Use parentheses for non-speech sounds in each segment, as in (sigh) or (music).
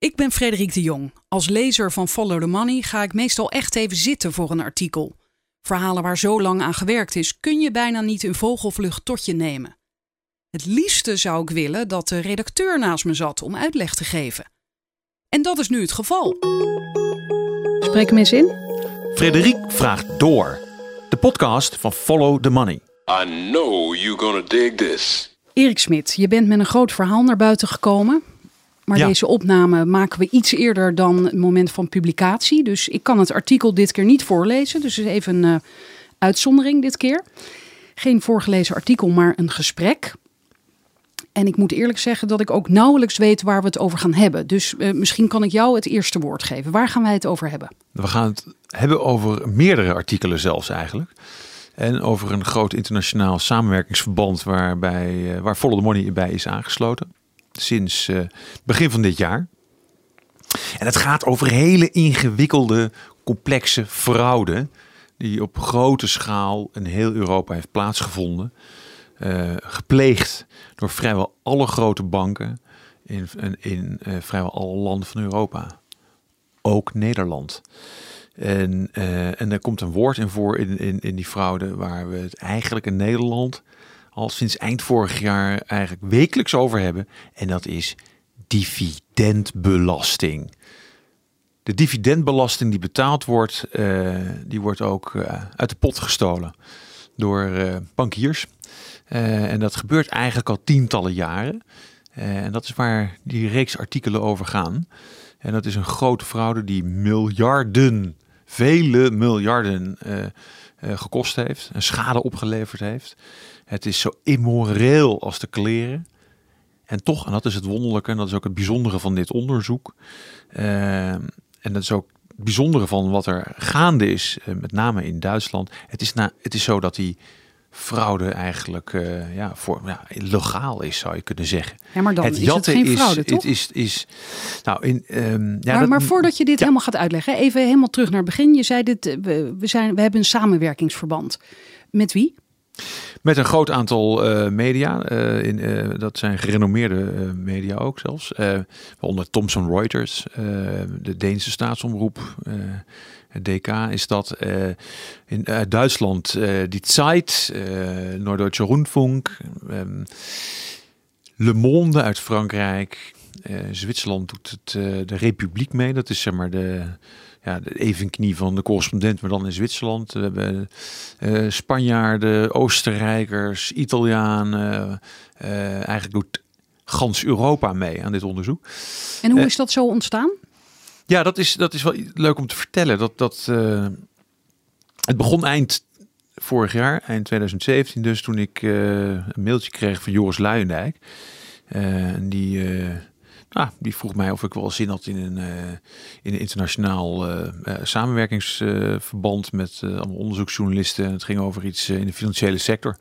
Ik ben Frederik de Jong. Als lezer van Follow the Money ga ik meestal echt even zitten voor een artikel. Verhalen waar zo lang aan gewerkt is, kun je bijna niet in vogelvlucht tot je nemen. Het liefste zou ik willen dat de redacteur naast me zat om uitleg te geven. En dat is nu het geval. Spreek hem eens in. Frederik vraagt door. De podcast van Follow the Money. I know you're gonna dig this. Erik Smit, je bent met een groot verhaal naar buiten gekomen. Maar Ja. deze opname maken we iets eerder dan het moment van publicatie. Dus ik kan het artikel dit keer niet voorlezen. Dus even een eh, uitzondering dit keer. Geen voorgelezen artikel, maar een gesprek. En ik moet eerlijk zeggen dat ik ook nauwelijks weet waar we het over gaan hebben. Dus eh, misschien kan ik jou het eerste woord geven. Waar gaan wij het over hebben? We gaan het hebben over meerdere artikelen zelfs eigenlijk. En over een groot internationaal samenwerkingsverband waarbij, eh, waar Follow the Money bij is aangesloten. Sinds eh, begin van dit jaar. En het gaat over hele ingewikkelde, complexe fraude. Die op grote schaal in heel Europa heeft plaatsgevonden. Eh, gepleegd door vrijwel alle grote banken in, in, eh, vrijwel alle landen van Europa. Ook Nederland. En, en er komt een woord in voor in, in, in die fraude waar we het eigenlijk in Nederland al sinds eind vorig jaar eigenlijk wekelijks over hebben. En dat is dividendbelasting. De dividendbelasting die betaald wordt, eh, die wordt ook eh, uit de pot gestolen door eh, bankiers. En dat gebeurt eigenlijk al tientallen jaren. En dat is waar die reeks artikelen over gaan. En dat is een grote fraude die miljarden, vele miljarden gekost heeft. En schade opgeleverd heeft. Het is zo immoreel als de kleren. En toch, en dat is het wonderlijke, en dat is ook het bijzondere van dit onderzoek. eh, en dat is ook het bijzondere van wat er gaande is, eh, met name in Duitsland. Het is, na, het is zo dat die fraude eigenlijk eh, ja, voor, ja, legaal is, zou je kunnen zeggen. Ja, maar dan het is het geen fraude, toch? Het is, is, nou, in, ehm, ja, maar, dat- maar voordat je dit ja. helemaal gaat uitleggen, even helemaal terug naar het begin. Je zei dit, we, we, zijn, we hebben een samenwerkingsverband. Met wie? Met een groot aantal eh, media. eh, in, eh, dat zijn gerenommeerde media ook zelfs. waaronder Thomson Reuters, de Deense staatsomroep. DK is dat. in Duitsland Die Zeit, Norddeutsche Rundfunk. ehm, Le Monde uit Frankrijk. Zwitserland doet het, de Republiek mee. Dat is zeg maar de, ja, de evenknie van de correspondent, maar dan in Zwitserland. We hebben eh, Spanjaarden, Oostenrijkers, Italianen. eh, eigenlijk doet gans Europa mee aan dit onderzoek. En hoe Eh, is dat zo ontstaan? Ja, dat is, dat is wel leuk om te vertellen. Dat, dat, het begon eind vorig jaar, eind 2017 dus, toen ik een mailtje kreeg van Joris Luijendijk. En die, nou, die vroeg mij of ik wel zin had in een, eh, in een internationaal eh, eh, samenwerkingsverband met allemaal onderzoeksjournalisten. En het ging over iets in de financiële sector.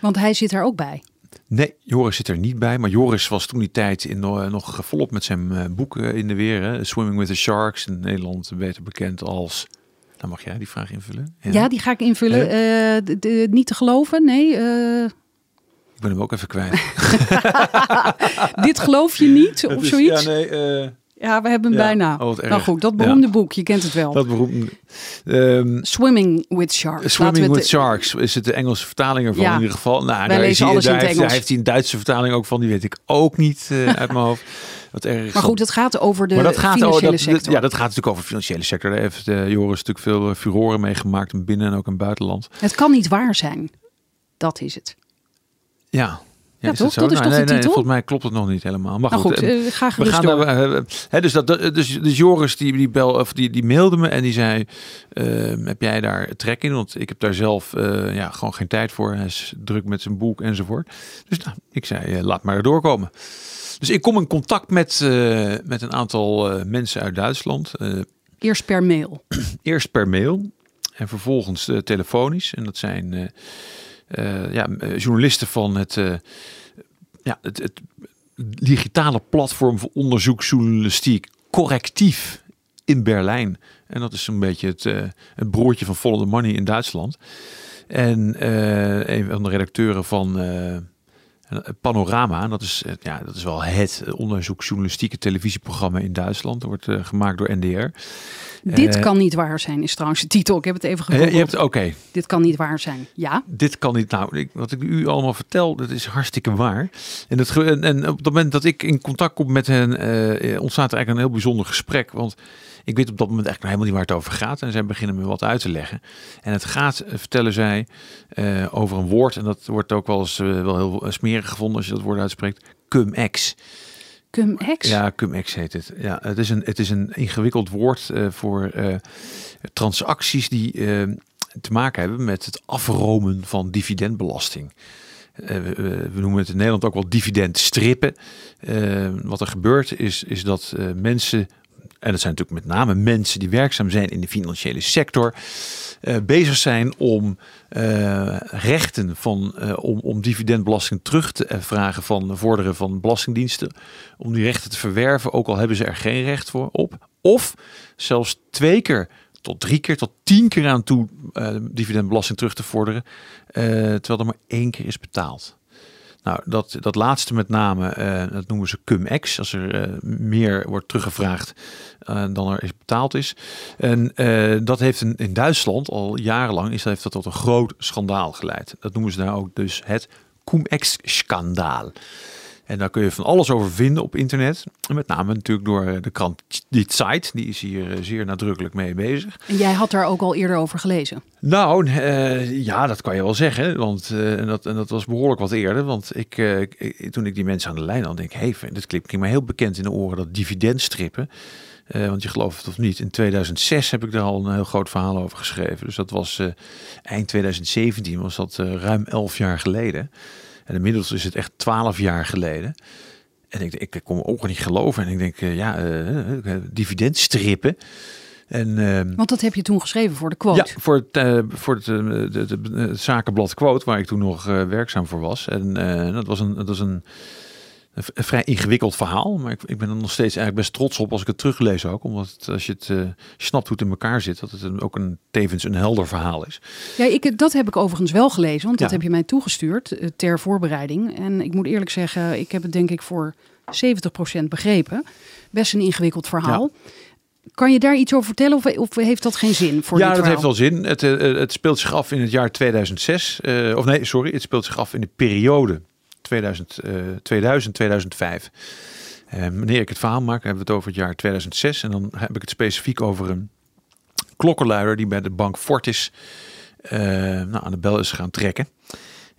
Want hij zit er ook bij. Nee, Joris zit er niet bij. Maar Joris was toen die tijd in, nog volop met zijn eh, boek in de weer. Hè? Swimming with the Sharks. In Nederland beter bekend als... Nou, mag jij die vraag invullen? Ja, die ga ik invullen. De- de- niet te geloven, nee. Ik ben hem ook even kwijt. (laughs) dit geloof je niet, of is- zoiets? Ja, nee, eh, Ja, we hebben hem Ja, bijna. oh, nou goed, dat beroemde boek, je kent het wel. dat beroemde... Ehm, Swimming with Sharks. Swimming with Sharks is het de Engelse vertaling ervan Ja. in ieder geval. Nou, Wij daar lezen hij- alles in daar heeft, Engels. daar heeft hij een Duitse vertaling ook van. Die weet ik ook niet eh, uit mijn hoofd. Wat erg. Maar goed, het gaat over de maar dat gaat, financiële over, dat, dat- sector. ja, dat gaat natuurlijk over de financiële sector. Daar heeft eh, Joris natuurlijk veel furoren meegemaakt. Binnen en ook in het buitenland. Het kan niet waar zijn. Dat is het. Ja. Toch? Dat is Nou, toch de nee, nee, titel? volgens mij klopt het nog niet helemaal. Maar nou goed, goed, eh, eh, ga we gerust gaan door. daar, eh, hè, dus, dat, dat- dus, dus Joris die, die, bel, of die, die mailde me en die zei: eh, Heb jij daar trek in? Want ik heb daar zelf eh, ja, gewoon geen tijd voor. Hij is druk met zijn boek enzovoort. Dus nou, ik zei: eh, Laat maar doorkomen. Dus ik kom in contact met, eh, met een aantal eh, mensen uit Duitsland. Eh, Eerst per mail. (clears throat) eerst per mail en vervolgens eh, telefonisch. En dat zijn eh, ja, eh, journalisten van het, eh, ja, het, het digitale platform voor onderzoeksjournalistiek Correctief in Berlijn. En dat is een beetje het, eh, het broertje van Follow Money in Duitsland. En een van de redacteuren van, Panorama, dat is, eh, ja, dat is wel het onderzoeksjournalistieke televisieprogramma in Duitsland. Dat wordt eh, gemaakt door NDR. Dit Eh, kan niet waar zijn, is trouwens de titel. Ik heb het even Eh, gegoogeld. je hebt, oké, Dit kan niet waar zijn. Ja, dit kan niet. Nou, ik, wat ik u allemaal vertel, dat is hartstikke waar. En, dat, en, en op het moment dat ik in contact kom met hen, eh, ontstaat er eigenlijk een heel bijzonder gesprek. Want ik weet op dat moment eigenlijk nog helemaal niet waar het over gaat. En zij beginnen me wat uit te leggen. En het gaat, eh, vertellen zij, eh, over een woord. En dat wordt ook wel eens eh, wel heel smerig gevonden als je dat woord uitspreekt. Cum-ex. cum-ex. Ja, cum-ex heet het. Ja, het is een, het is een ingewikkeld woord voor transacties die te maken hebben met het afromen van dividendbelasting. We, noemen het in Nederland ook wel dividendstrippen. Wat er gebeurt is, is dat mensen, en dat zijn natuurlijk met name mensen die werkzaam zijn in de financiële sector, eh, bezig zijn om eh, rechten van, eh, om, om dividendbelasting terug te vragen van vorderen van belastingdiensten. Om die rechten te verwerven, ook al hebben ze er geen recht voor op. Of zelfs twee keer tot drie keer tot tien keer aan toe dividendbelasting terug te vorderen. terwijl er maar één keer is betaald. Nou, dat, dat laatste met name, eh, dat noemen ze cum-ex. Als er eh, meer wordt teruggevraagd eh, dan er is betaald is. En dat heeft in, in Duitsland al jarenlang is, heeft dat tot een groot schandaal geleid. Dat noemen ze daar ook dus het cum-ex-schandaal. En daar kun je van alles over vinden op internet. En met name natuurlijk door eh, de krant Die Zeit. Die is hier eh, zeer nadrukkelijk mee bezig. En jij had daar ook al eerder over gelezen. Nou, eh, ja, dat kan je wel zeggen. Want en dat, en dat was behoorlijk wat eerder. Want ik, ik- toen ik die mensen aan de lijn had, denk ik, hey, dit klinkt me heel bekend in de oren, dat dividendstrippen. Want je gelooft het of niet, in 2006 heb ik daar al een heel groot verhaal over geschreven. Dus dat was eind 2017, was dat ruim 11 jaar geleden. En inmiddels is het echt 12 jaar geleden. En ik, ik kon me ook niet geloven. En ik denk, eh, ja, eh, eh, dividendstrippen. En ehm, Want dat heb je toen geschreven voor de quote. ja, voor het, voor het, de, de, zakenblad Quote, waar ik toen nog werkzaam voor was. En dat was een, dat was een, een vrij ingewikkeld verhaal. Maar ik, ik ben er nog steeds eigenlijk best trots op als ik het teruglees ook. Omdat het, als je het eh, snapt hoe het in elkaar zit, dat het een, ook een, tevens een helder verhaal is. Ja, ik, dat heb ik overigens wel gelezen, want dat heb je mij toegestuurd eh, ter voorbereiding. En ik moet eerlijk zeggen, ik heb het denk ik voor 70% begrepen. Best een ingewikkeld verhaal. Kan je daar iets over vertellen of, of heeft dat geen zin voor ja, dit dat heeft wel zin. Het, eh, het speelt zich af in het jaar 2006. eh, of nee, sorry, het speelt zich af in de periode 2000, eh 2000 2005. Eh, wanneer ik het verhaal maak, hebben we het over het jaar 2006. En dan heb ik het specifiek over een klokkenluider die bij de bank Fortis eh, nou, aan de bel is gaan trekken.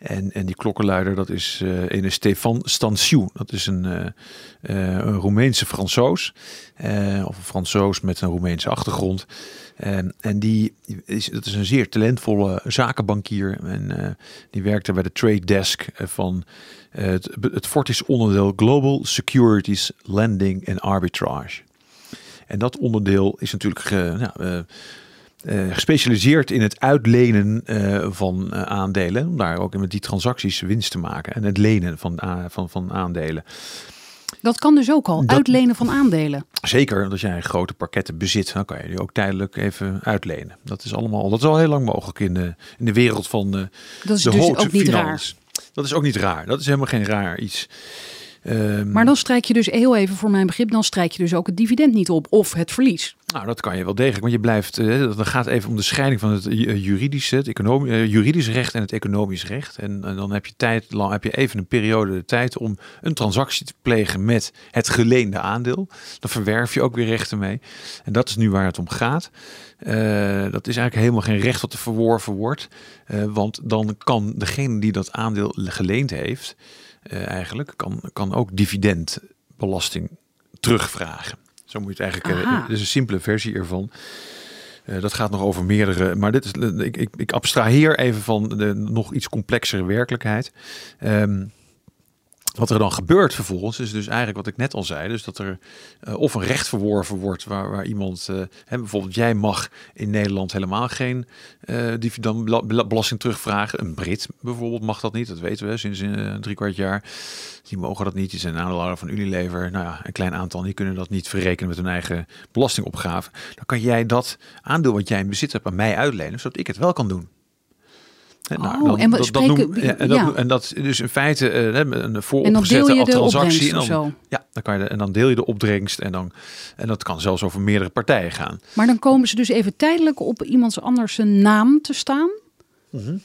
En, en die klokkenluider, dat is eh een Stefan Stansiu. Dat is een, eh, een Roemeense Fransoos. eh, of een Fransoos met een Roemeense achtergrond. En, die is, dat is een zeer talentvolle zakenbankier. En die werkte bij de trade desk van het, Fortis onderdeel Global Securities Lending and Arbitrage. En dat onderdeel is natuurlijk nou, eh, gespecialiseerd in het uitlenen eh, van eh, aandelen. Om daar ook met die transacties winst te maken. En het lenen van, van, van aandelen. Dat kan dus ook al, Dat- uitlenen van aandelen. Zeker, als jij grote pakketten bezit, dan kan je die ook tijdelijk even uitlenen. Dat is allemaal, dat is al heel lang mogelijk in de, in de wereld van de, Dat is de dus ook niet raar. Dat is ook niet raar. Dat is helemaal geen raar iets. Ehm, Maar dan strijk je dus heel even voor mijn begrip, dan strijk je dus ook het dividend niet op of het verlies. Nou, dat kan je wel degelijk, want je blijft. eh, dan gaat even om de scheiding van het eh, juridische, eh, juridisch recht en het economisch recht. En, dan heb je tijd, lang heb je even een periode de tijd om een transactie te plegen met het geleende aandeel. Dan verwerf je ook weer rechten mee. En dat is nu waar het om gaat. Dat is eigenlijk helemaal geen recht wat er verworven wordt, want dan kan degene die dat aandeel geleend heeft, eigenlijk kan, kan ook dividendbelasting terugvragen. Zo moet je het eigenlijk. eh, Aha. dit is een simpele versie ervan. Eh, dat gaat nog over meerdere. Maar dit is, ik, ik, ik abstraheer even van de nog iets complexere werkelijkheid. Ehm, wat er dan gebeurt vervolgens is dus eigenlijk wat ik net al zei. Dus dat er eh, of een recht verworven wordt waar, waar iemand... eh, hè, bijvoorbeeld jij mag in Nederland helemaal geen eh dividendbelasting terugvragen. Een Brit bijvoorbeeld mag dat niet. Dat weten we sinds eh, drie kwart jaar. Die mogen dat niet. Die zijn aandeelhouder van Unilever. Nou ja, een klein aantal die kunnen dat niet verrekenen met hun eigen belastingopgave. Dan kan jij dat aandeel wat jij in bezit hebt aan mij uitlenen, zodat ik het wel kan doen. En dat, is dus in feite eh, een vooropgezette transactie. En dan, zo. ja, dan kan je de, en dan deel je de opbrengst en dan en dat kan zelfs over meerdere partijen gaan. Maar dan komen ze dus even tijdelijk op iemands anders naam te staan. Mhm.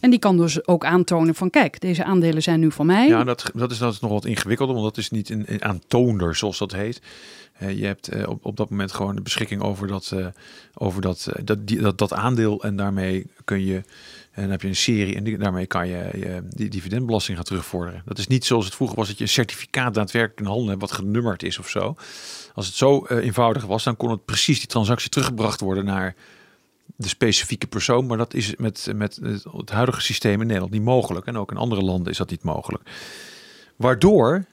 En die kan dus ook aantonen van kijk, deze aandelen zijn nu van mij. Ja, dat, dat, is, dat is nog wat ingewikkelder, want dat is niet een, een aantoonder, zoals dat heet. Eh, je hebt eh, op, op dat moment gewoon de beschikking over dat, eh, over dat, dat, die, dat, dat aandeel. En daarmee kun je, en dan heb je een serie en daarmee kan je, die dividendbelasting gaan terugvorderen. Dat is niet zoals het vroeger was, dat je een certificaat daadwerkelijk in handen hebt wat genummerd is of zo. Als het zo eenvoudig was, dan kon het precies die transactie teruggebracht worden naar de specifieke persoon. Maar dat is met, met het, huidige systeem in Nederland niet mogelijk. En ook in andere landen is dat niet mogelijk. Waardoor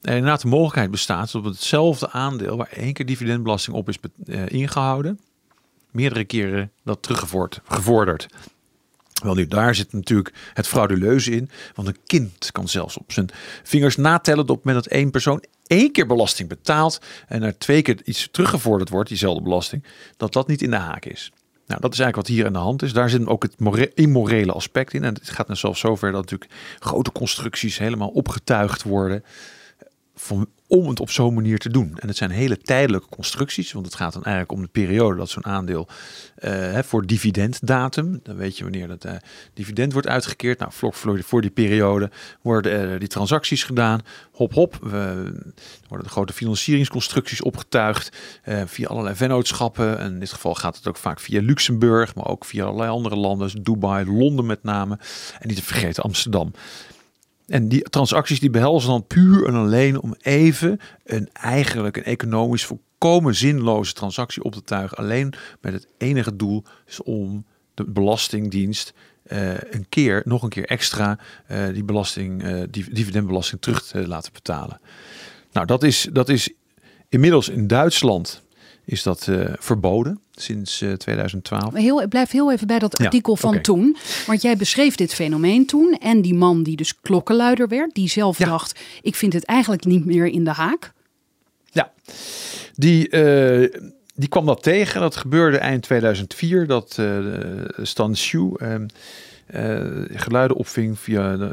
er inderdaad de mogelijkheid bestaat dat op hetzelfde aandeel waar één keer dividendbelasting op is eh, ingehouden, meerdere keren dat teruggevorderd. gevorderd. Wel nu, daar zit natuurlijk het frauduleuze in. Want een kind kan zelfs op zijn vingers natellen dat op het dat één persoon één keer belasting betaalt en er twee keer iets teruggevorderd wordt, diezelfde belasting, dat dat niet in de haak is. Nou, dat is eigenlijk wat hier aan de hand is. Daar zit ook het more- immorele aspect in. En het gaat dan zelfs zover dat natuurlijk grote constructies helemaal opgetuigd worden om het op zo'n manier te doen. En het zijn hele tijdelijke constructies, want het gaat dan eigenlijk om de periode dat zo'n aandeel eh, voor dividenddatum, dan weet je wanneer dat eh, dividend wordt uitgekeerd. Nou, vlak voor, die periode worden die transacties gedaan. Hop, hop. Worden de grote financieringsconstructies opgetuigd eh, via allerlei vennootschappen. En in dit geval gaat het ook vaak via Luxemburg, maar ook via allerlei andere landen, dus Dubai, Londen met name. En niet te vergeten Amsterdam. En die transacties die behelzen dan puur en alleen om even een eigenlijk een economisch volkomen zinloze transactie op te tuigen. Alleen met het enige doel is om de belastingdienst eh, een keer, nog een keer extra, eh, die belasting, eh, die dividendbelasting terug te laten betalen. Nou, dat is, dat is inmiddels in Duitsland is dat verboden sinds eh, 2012. Maar Heel, blijf heel even bij dat Ja, artikel van toen. Want jij beschreef dit fenomeen toen. En die man die dus klokkenluider werd, die zelf Ja. dacht: ik vind het eigenlijk niet meer in de haak. Ja, die, eh, die kwam dat tegen. Dat gebeurde eind 2004. Dat eh, Stan Shu eh, eh, geluiden opving via,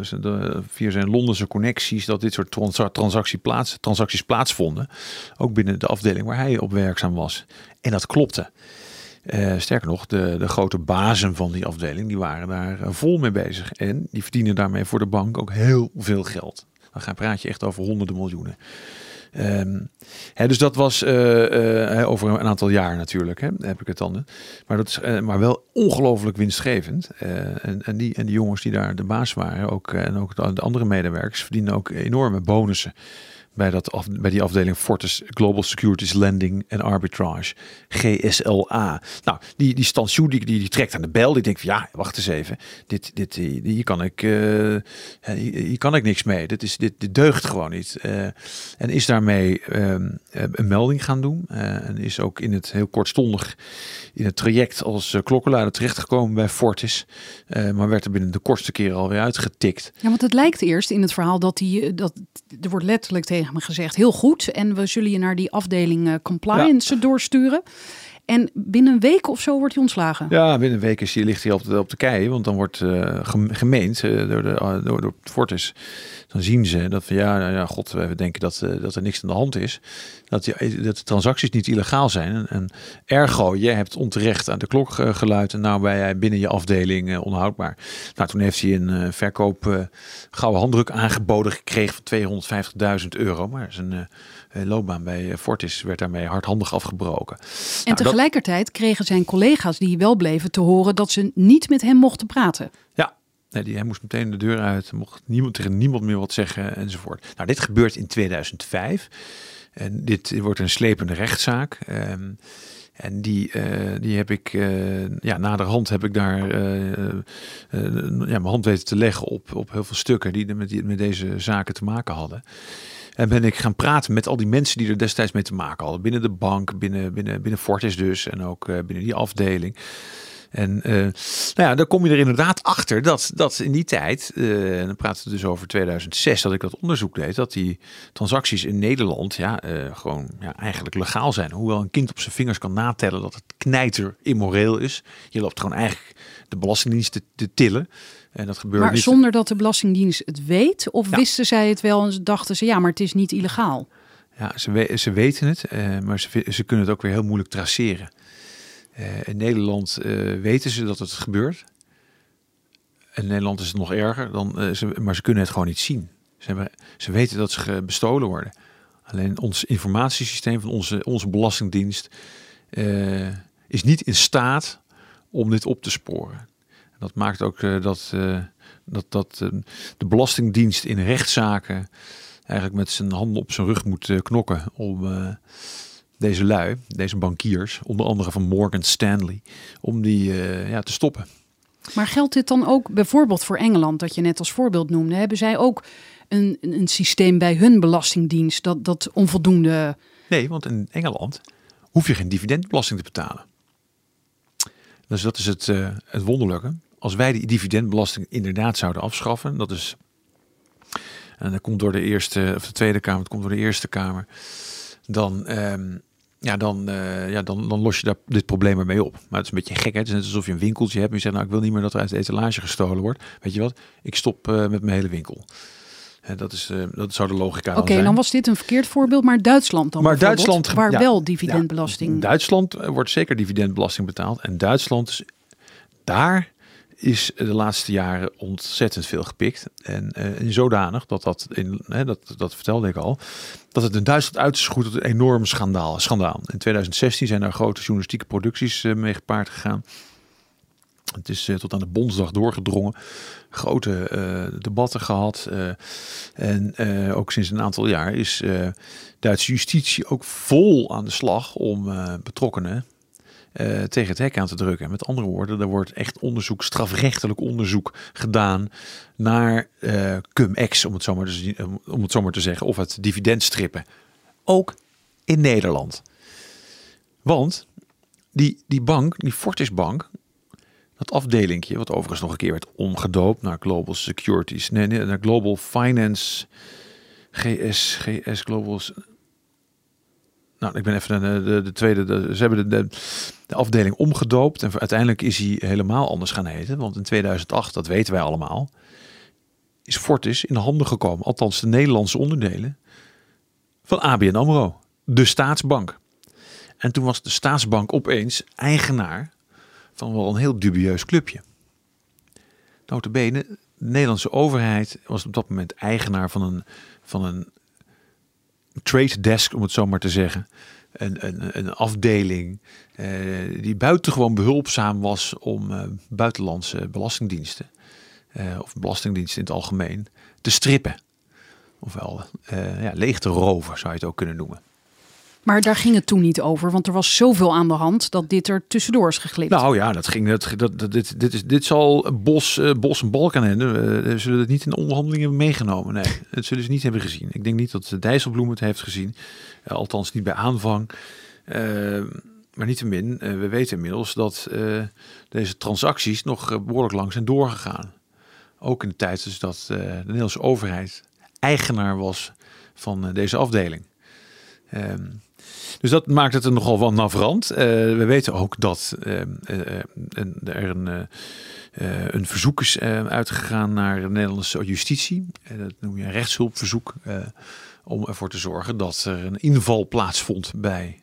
via zijn Londense connecties. Dat dit soort transa- transactie plaats, transacties plaatsvonden. Ook binnen de afdeling waar hij op werkzaam was. En dat klopte. Eh, sterker nog, de, de grote bazen van die afdeling die waren daar eh, vol mee bezig. En die verdienen daarmee voor de bank ook heel veel geld. Dan praat je echt over honderden miljoenen. Ehm, hè, dus dat was eh, eh, over een aantal jaar natuurlijk, hè, heb ik het dan. Maar, dat is, eh, maar wel ongelooflijk winstgevend. En, en, die, en die jongens die daar de baas waren, ook, en ook de andere medewerkers, verdienen ook enorme bonussen bij, dat af, bij die afdeling Fortis Global Securities Lending and Arbitrage, GSLA. Nou, die, die Stan Shu, die, die, die trekt aan de bel. Die denkt van ja, wacht eens even. Dit, dit, hier hier kan ik, eh, hier, kan ik niks mee. Dit, is, dit, dit deugt gewoon niet. Eh, en is daarmee ehm, eh, een melding gaan doen. En is ook in het heel kortstondig in het traject als klokkenluider terechtgekomen bij Fortis. Maar werd er binnen de kortste keren alweer uitgetikt. Ja, want het lijkt eerst in het verhaal dat die, dat er wordt letterlijk tegen me gezegd: heel goed. En we zullen je naar die afdeling eh, compliance doorsturen. En binnen een week of zo wordt hij ontslagen. Ja, binnen een week is hij, ligt hij op de, op de kei. Want dan wordt uh, gemeend uh, door, de, uh, door, door Fortis. Dan zien ze dat van ja, nou ja god, we denken dat, dat er niks aan de hand is. Dat, die, dat de transacties niet illegaal zijn. En, en ergo, je hebt onterecht aan de klok geluid. En nou ben jij binnen je afdeling onhoudbaar. Nou, toen heeft hij een verkoop gouden handdruk aangeboden gekregen van 250.000 euro. Maar zijn loopbaan bij Fortis werd daarmee hardhandig afgebroken. En nou, tegelijkertijd dat... kregen zijn collega's die wel bleven te horen dat ze niet met hem mochten praten. Ja, Nee, die, hij moest meteen de deur uit, mocht niemand, tegen niemand meer wat zeggen enzovoort. Nou, dit gebeurt in 2005. En dit wordt een slepende rechtszaak. Um, en die, uh, die heb ik, uh, ja, naderhand heb ik daar uh, ja, mijn hand weten te leggen op, op heel veel stukken die met, die met deze zaken te maken hadden. En ben ik gaan praten met al die mensen die er destijds mee te maken hadden. Binnen de bank, binnen, binnen, binnen Fortis dus en ook binnen die afdeling. En uh, nou ja, dan kom je er inderdaad achter dat, dat in die tijd, uh, dan praten we dus over 2006 dat ik dat onderzoek deed, dat die transacties in Nederland ja, gewoon ja, eigenlijk legaal zijn. Hoewel een kind op zijn vingers kan natellen dat het knijter immoreel is. Je loopt gewoon eigenlijk de Belastingdienst te, te tillen. En dat gebeurt maar niet. zonder dat de Belastingdienst het weet? Of wisten zij het wel en dachten ze, ja, maar het is niet illegaal? Ja, ze, we ze weten het, uh, maar ze, ze, kunnen het ook weer heel moeilijk traceren. Uh, in Nederland uh, weten ze dat het gebeurt. In Nederland is het nog erger, dan, ze, maar ze kunnen het gewoon niet zien. Ze, hebben, ze weten dat ze bestolen worden. Alleen ons informatiesysteem van onze, onze belastingdienst is niet in staat om dit op te sporen. Dat maakt ook dat, dat, dat de Belastingdienst in rechtszaken eigenlijk met zijn handen op zijn rug moet knokken om deze lui, deze bankiers, onder andere van Morgan Stanley, om die ja, te stoppen. Maar geldt dit dan ook bijvoorbeeld voor Engeland, dat je net als voorbeeld noemde? Hebben zij ook een, een systeem bij hun belastingdienst dat, dat onvoldoende. Nee, want in Engeland hoef je geen dividendbelasting te betalen. Dus dat is het, uh, het wonderlijke. Als wij die dividendbelasting inderdaad zouden afschaffen, dat is en dat komt door de eerste of de Tweede Kamer, het komt door de Eerste Kamer, dan, um, ja, dan, uh, ja, dan, dan los je daar dit probleem ermee op. Maar het is een beetje gek. Hè? Het is net alsof je een winkeltje hebt en je zegt, nou, ik wil niet meer dat er uit de etalage gestolen wordt. Weet je wat? Ik stop uh, met mijn hele winkel. Dat, is, uh, dat zou de logica Oké, okay, dan was dit een verkeerd voorbeeld, maar Duitsland dan Maar Duitsland, waar ja, wel dividendbelasting... Ja, Duitsland wordt zeker dividendbelasting betaald. En Duitsland is daar is de laatste jaren ontzettend veel gepikt. En uh, in zodanig dat dat, in, hè, dat, dat vertelde ik al, dat het in Duitsland uit is tot een enorm schandaal. schandaal. In 2016 zijn er grote journalistieke producties uh, mee gepaard gegaan. Het is uh, tot aan de Bondsdag doorgedrongen. Grote debatten gehad. En ook sinds een aantal jaar is Duitse justitie ook vol aan de slag om betrokkenen uh, tegen het hek aan te drukken. Met andere woorden, er wordt echt onderzoek, strafrechtelijk onderzoek gedaan naar uh, cum-ex, om, het zo maar te, om het zo maar te zeggen, of het dividendstrippen. Ook in Nederland. Want die, die bank, die Fortis Bank, dat afdelingje, wat overigens nog een keer werd omgedoopt naar Global Securities, nee, nee naar Global Finance, GS, GS Global nou, ik ben even de, de, de tweede. De, ze hebben de, de, de, afdeling omgedoopt. En uiteindelijk is hij helemaal anders gaan heten. Want in 2008, dat weten wij allemaal, is Fortis in de handen gekomen. Althans, de Nederlandse onderdelen van ABN Amro, de staatsbank. En toen was de staatsbank opeens eigenaar van wel een heel dubieus clubje. Notabene, de Nederlandse overheid was op dat moment eigenaar van een, van een trade desk, om het zo maar te zeggen. Een, een, een afdeling uh, die buitengewoon behulpzaam was om uh, buitenlandse belastingdiensten, uh, of belastingdiensten in het algemeen, te strippen. Ofwel ja, leeg te roven, zou je het ook kunnen noemen. Maar daar ging het toen niet over, want er was zoveel aan de hand dat dit er tussendoor is geglipt. Nou ja, dat ging. Dat, dat, dat dit, dit, is, dit zal Bos, uh, Bos en Balkan hebben. Uh, zullen het niet in de onderhandelingen meegenomen. Nee, (laughs) dat zullen ze niet hebben gezien. Ik denk niet dat Dijsselbloem het heeft gezien. Uh, althans niet bij aanvang. maar niettemin, we weten inmiddels dat deze transacties nog behoorlijk lang zijn doorgegaan. Ook in de tijd dus dat de Nederlandse overheid eigenaar was van deze afdeling. Um, dus dat maakt het er nogal wel navrant. Uh, we weten ook dat uh, uh, er een, een verzoek is uitgegaan naar de Nederlandse justitie. dat noem je een rechtshulpverzoek. om ervoor te zorgen dat er een inval plaatsvond bij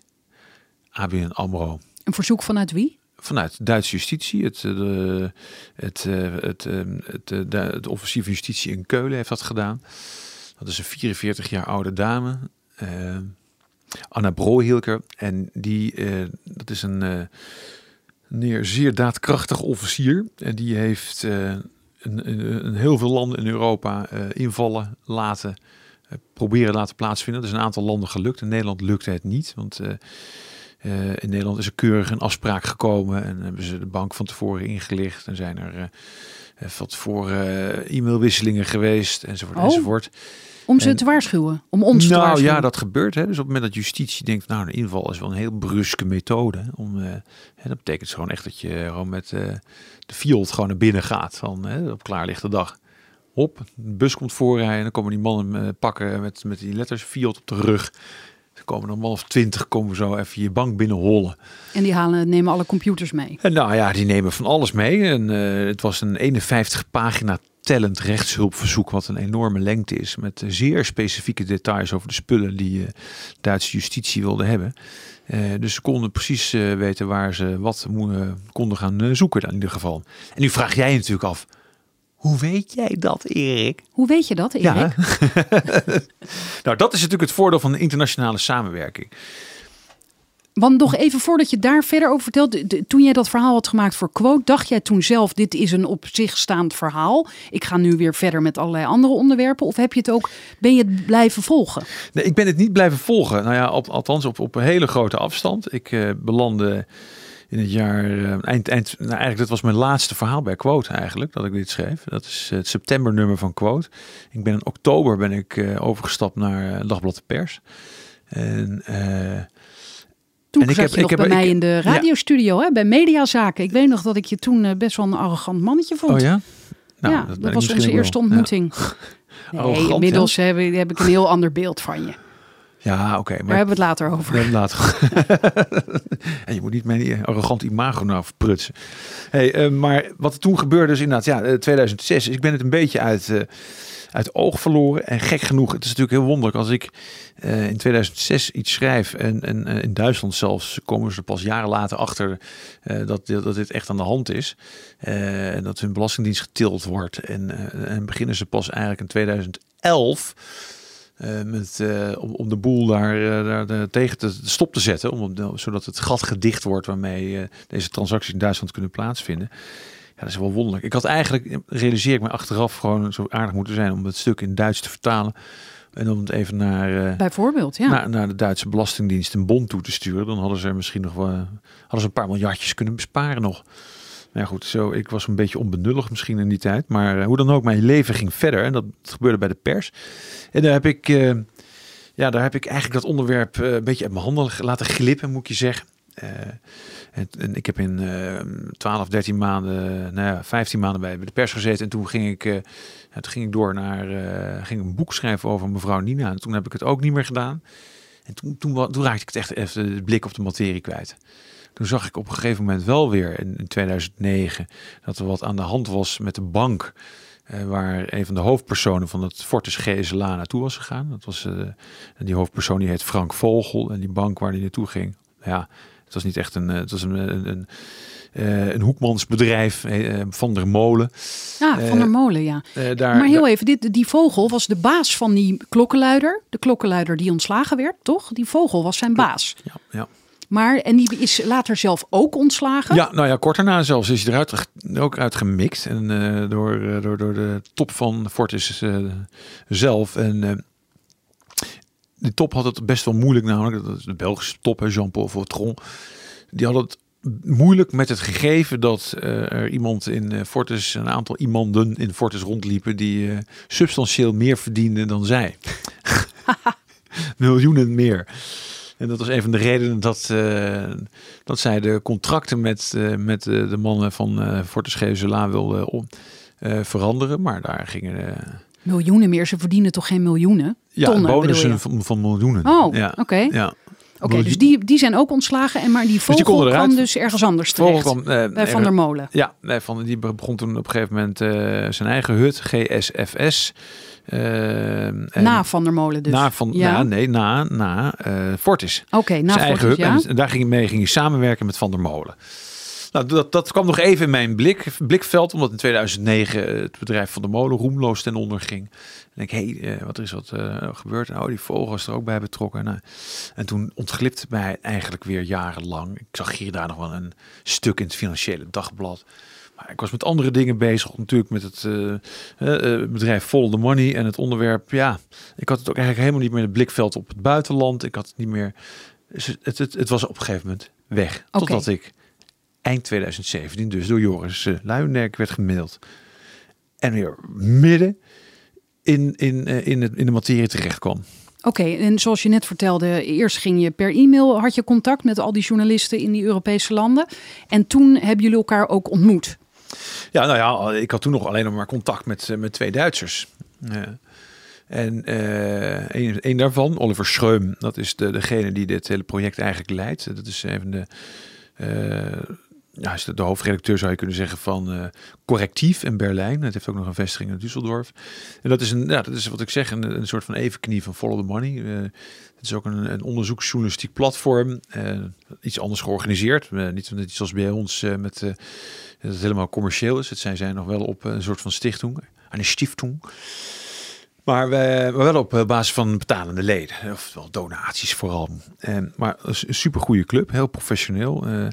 ABN AMRO. Een verzoek vanuit wie? Vanuit Duitse justitie. Het, de, het, het, het, het, het officier van justitie in Keulen heeft dat gedaan. Dat is een 44 jaar oude dame. Anna Brohilker. En die, uh, dat is een, uh, een zeer daadkrachtig officier. En die heeft uh, een, een, een, heel veel landen in Europa invallen laten proberen laten plaatsvinden. Er is een aantal landen gelukt. In Nederland lukte het niet. Want in Nederland is er keurig een afspraak gekomen. En hebben ze de bank van tevoren ingelicht. En zijn er van tevoren e-mailwisselingen geweest. Enzovoort. Oh. enzovoort. Om ze En- te waarschuwen. Om ons te nou waarschuwen. ja, dat gebeurt. Hè. Dus op het moment dat justitie denkt, nou, een inval is wel een heel bruske methode. Om, eh, hè, dat betekent gewoon echt dat je gewoon met eh, de field gewoon naar binnen gaat. Van, hè, op klaarlichte dag. Hop, een bus komt voorrijden. Dan komen die mannen eh, pakken met, met die letters field op de rug. Komen er man of twintig, komen zo even je bank binnenhollen. En die halen, nemen alle computers mee. En nou ja, die nemen van alles mee. En eh, het was een 51 pagina tellend rechtshulpverzoek, wat een enorme lengte is. Met zeer specifieke details over de spullen die eh Duitse justitie wilde hebben. Eh, dus ze konden precies weten waar ze wat mo- eh, konden gaan zoeken dan in ieder geval. En nu vraag jij je natuurlijk af, hoe weet jij dat Erik? Hoe weet je dat, Erik? Ja. (laughs) nou, dat is natuurlijk het voordeel van de internationale samenwerking. Want nog even voordat je daar verder over vertelt. de- Toen jij dat verhaal had gemaakt voor Quote, dacht jij toen zelf: dit is een op zich staand verhaal. Ik ga nu weer verder met allerlei andere onderwerpen. Of heb je het ook, ben je het blijven volgen? Nee, ik ben het niet blijven volgen. Nou ja, op, althans op, op een hele grote afstand. Ik eh, belandde in het jaar eh, eind, eind. Nou, eigenlijk dat was mijn laatste verhaal bij Quote eigenlijk dat ik dit schreef. Dat is het septembernummer van Quote. Ik ben in oktober ben ik eh, overgestapt naar eh, Dagblad de Pers. En eh, Toen En ik heb- je nog ik heb- bij mij in de ja. radiostudio, hè, bij Mediazaken. Ik weet nog dat ik je toen eh, best wel een arrogant mannetje vond. oh ja, nou, ja, dat, was onze eerste ontmoeting. (laughs) Nee, Arrogant, inmiddels heb ik een heel ander beeld van je. Ja, oké. Daar maar hebben we het later over. We hebben later. (laughs) en je moet niet mijn arrogant imago nou verprutsen. Hey, eh, maar wat er toen gebeurde is inderdaad, ja, eh, 2006. Ik ben het een beetje uit, eh, uit oog verloren. En gek genoeg, het is natuurlijk heel wonderlijk als ik eh, in 2006 iets schrijf. En, en eh, in Duitsland zelfs komen ze pas jaren later achter eh, dat, dat dit echt aan de hand is. Eh, en dat hun belastingdienst getild wordt. En, eh, en beginnen ze pas eigenlijk in 2011 eh, met, eh, om, om de boel daar, eh, daar tegen te stop te zetten. Om, de- zodat het gat gedicht wordt waarmee deze transacties in Duitsland kunnen plaatsvinden. Ja, dat is wel wonderlijk. Ik had eigenlijk, realiseer ik me achteraf, gewoon zo aardig moeten zijn om het stuk in Duits te vertalen. En om het even naar, Bijvoorbeeld, ja. naar, naar de Duitse Belastingdienst een bon toe te sturen. Dan hadden ze er misschien nog wel, hadden ze een paar miljardjes kunnen besparen nog. Ja, goed, zo, ik was een beetje onbenullig misschien in die tijd. Maar eh, hoe dan ook, mijn leven ging verder. En dat gebeurde bij de pers. En daar heb ik, eh, ja, daar heb ik eigenlijk dat onderwerp eh, een beetje uit mijn handen laten glippen, moet je zeggen. En, ik heb in eh 12, 13 maanden, nou ja, 15 maanden bij, de pers gezeten. En toen ging ik, toen ging ik door naar, ging een boek schrijven over mevrouw Nina. En toen heb ik het ook niet meer gedaan. En toen, toen, toen raakte ik het echt even de blik op de materie kwijt. Toen zag ik op een gegeven moment wel weer in, in 2009 dat er wat aan de hand was met de bank. eh, waar een van de hoofdpersonen van het Fortis GSLA naartoe was gegaan. Dat was, eh, en die hoofdpersoon die heet Frank Vogel. En die bank waar die naartoe ging. Ja, het was niet echt een, eh, het was een, een, een, een hoekmansbedrijf van der Molen. Ja, van eh, der Molen, ja. Daar, maar heel daar- even, dit, die vogel was de baas van die klokkenluider. De klokkenluider die ontslagen werd, toch? Die vogel was zijn baas. ja, ja. Maar, en die is later zelf ook ontslagen. Ja, nou ja, kort daarna zelfs is hij eruit ook uitgemikt. En eh, door, eh, door, door de top van Fortis eh, zelf. En eh, de top had het best wel moeilijk namelijk. Dat is de Belgische top, Jean-Paul Vautron. Die had het moeilijk met het gegeven dat er iemand in Fortis, een aantal iemanden in Fortis rondliepen die substantieel meer verdienden dan zij. (laughs) (laughs) Miljoenen meer. En dat was een van de redenen dat, eh, dat zij de contracten met, eh, met eh, de mannen van eh Fortis GSLA wilden veranderen. Maar daar gingen Miljoenen meer, ze verdienen toch geen miljoenen? ja, Tonnen, bonussen van, van miljoenen. Oh, ja. oké. Ja. Oké, dus die, die zijn ook ontslagen. En maar die die vogel konden eruit. kwam dus ergens anders terecht. kwam, eh, bij Van er- der Molen. Ja, nee, van, die begon toen op een gegeven moment eh, zijn eigen hut, GSFS. eh, Na Van der Molen dus. na van, ja. na, nee, na, na Fortis. Oké, na zijn eigen Fortis, hub. ja. En daar ging mee ging hij samenwerken met Van der Molen. Nou, dat, dat kwam nog even in mijn blik, blikveld, omdat in 2009 het bedrijf Van der Molen roemloos ten onder ging. En ik, hé, hey, eh, wat is wat eh, gebeurd? Nou, die vogel is er ook bij betrokken. Nou, en toen ontglipte mij eigenlijk weer jarenlang. Ik zag hier daar nog wel een stuk in het Financiële Dagblad. Maar ik was met andere dingen bezig, natuurlijk met het eh, eh, eh, bedrijf Follow the Money en het onderwerp. Ja, ik had het ook eigenlijk helemaal niet meer in het blikveld op het buitenland. Ik had het niet meer. Het, het, was op een gegeven moment weg. Totdat ik eind 2017 dus door Joris uh, Luijendijk werd gemaild. En weer midden in, in, eh, in, het, in de materie terecht kwam. Oké, en zoals je net vertelde, eerst ging je per e-mail, had je contact met al die journalisten in die Europese landen. En toen hebben jullie elkaar ook ontmoet. Ja, nou ja, ik had toen nog alleen nog maar contact met, eh, met twee Duitsers. Ja. En uh, een, een, daarvan, Oliver Schreum, dat is de, degene die dit hele project eigenlijk leidt. Dat is even de, uh, ja, is de, hoofdredacteur zou je kunnen zeggen van uh, Correctief in Berlijn. Het heeft ook nog een vestiging in Düsseldorf. En dat is, een, ja, dat is wat ik zeg, een, een soort van evenknie van Follow the Money. het is ook een, een onderzoeksjournalistiek platform. iets anders georganiseerd. niet, niet zoals bij ons met dat het helemaal commercieel is. Het zijn zij nog wel op een soort van stichting, een stiftung. Maar we, wel op eh, basis van betalende leden, oftewel donaties vooral. En, maar een super goede club, heel professioneel, uh,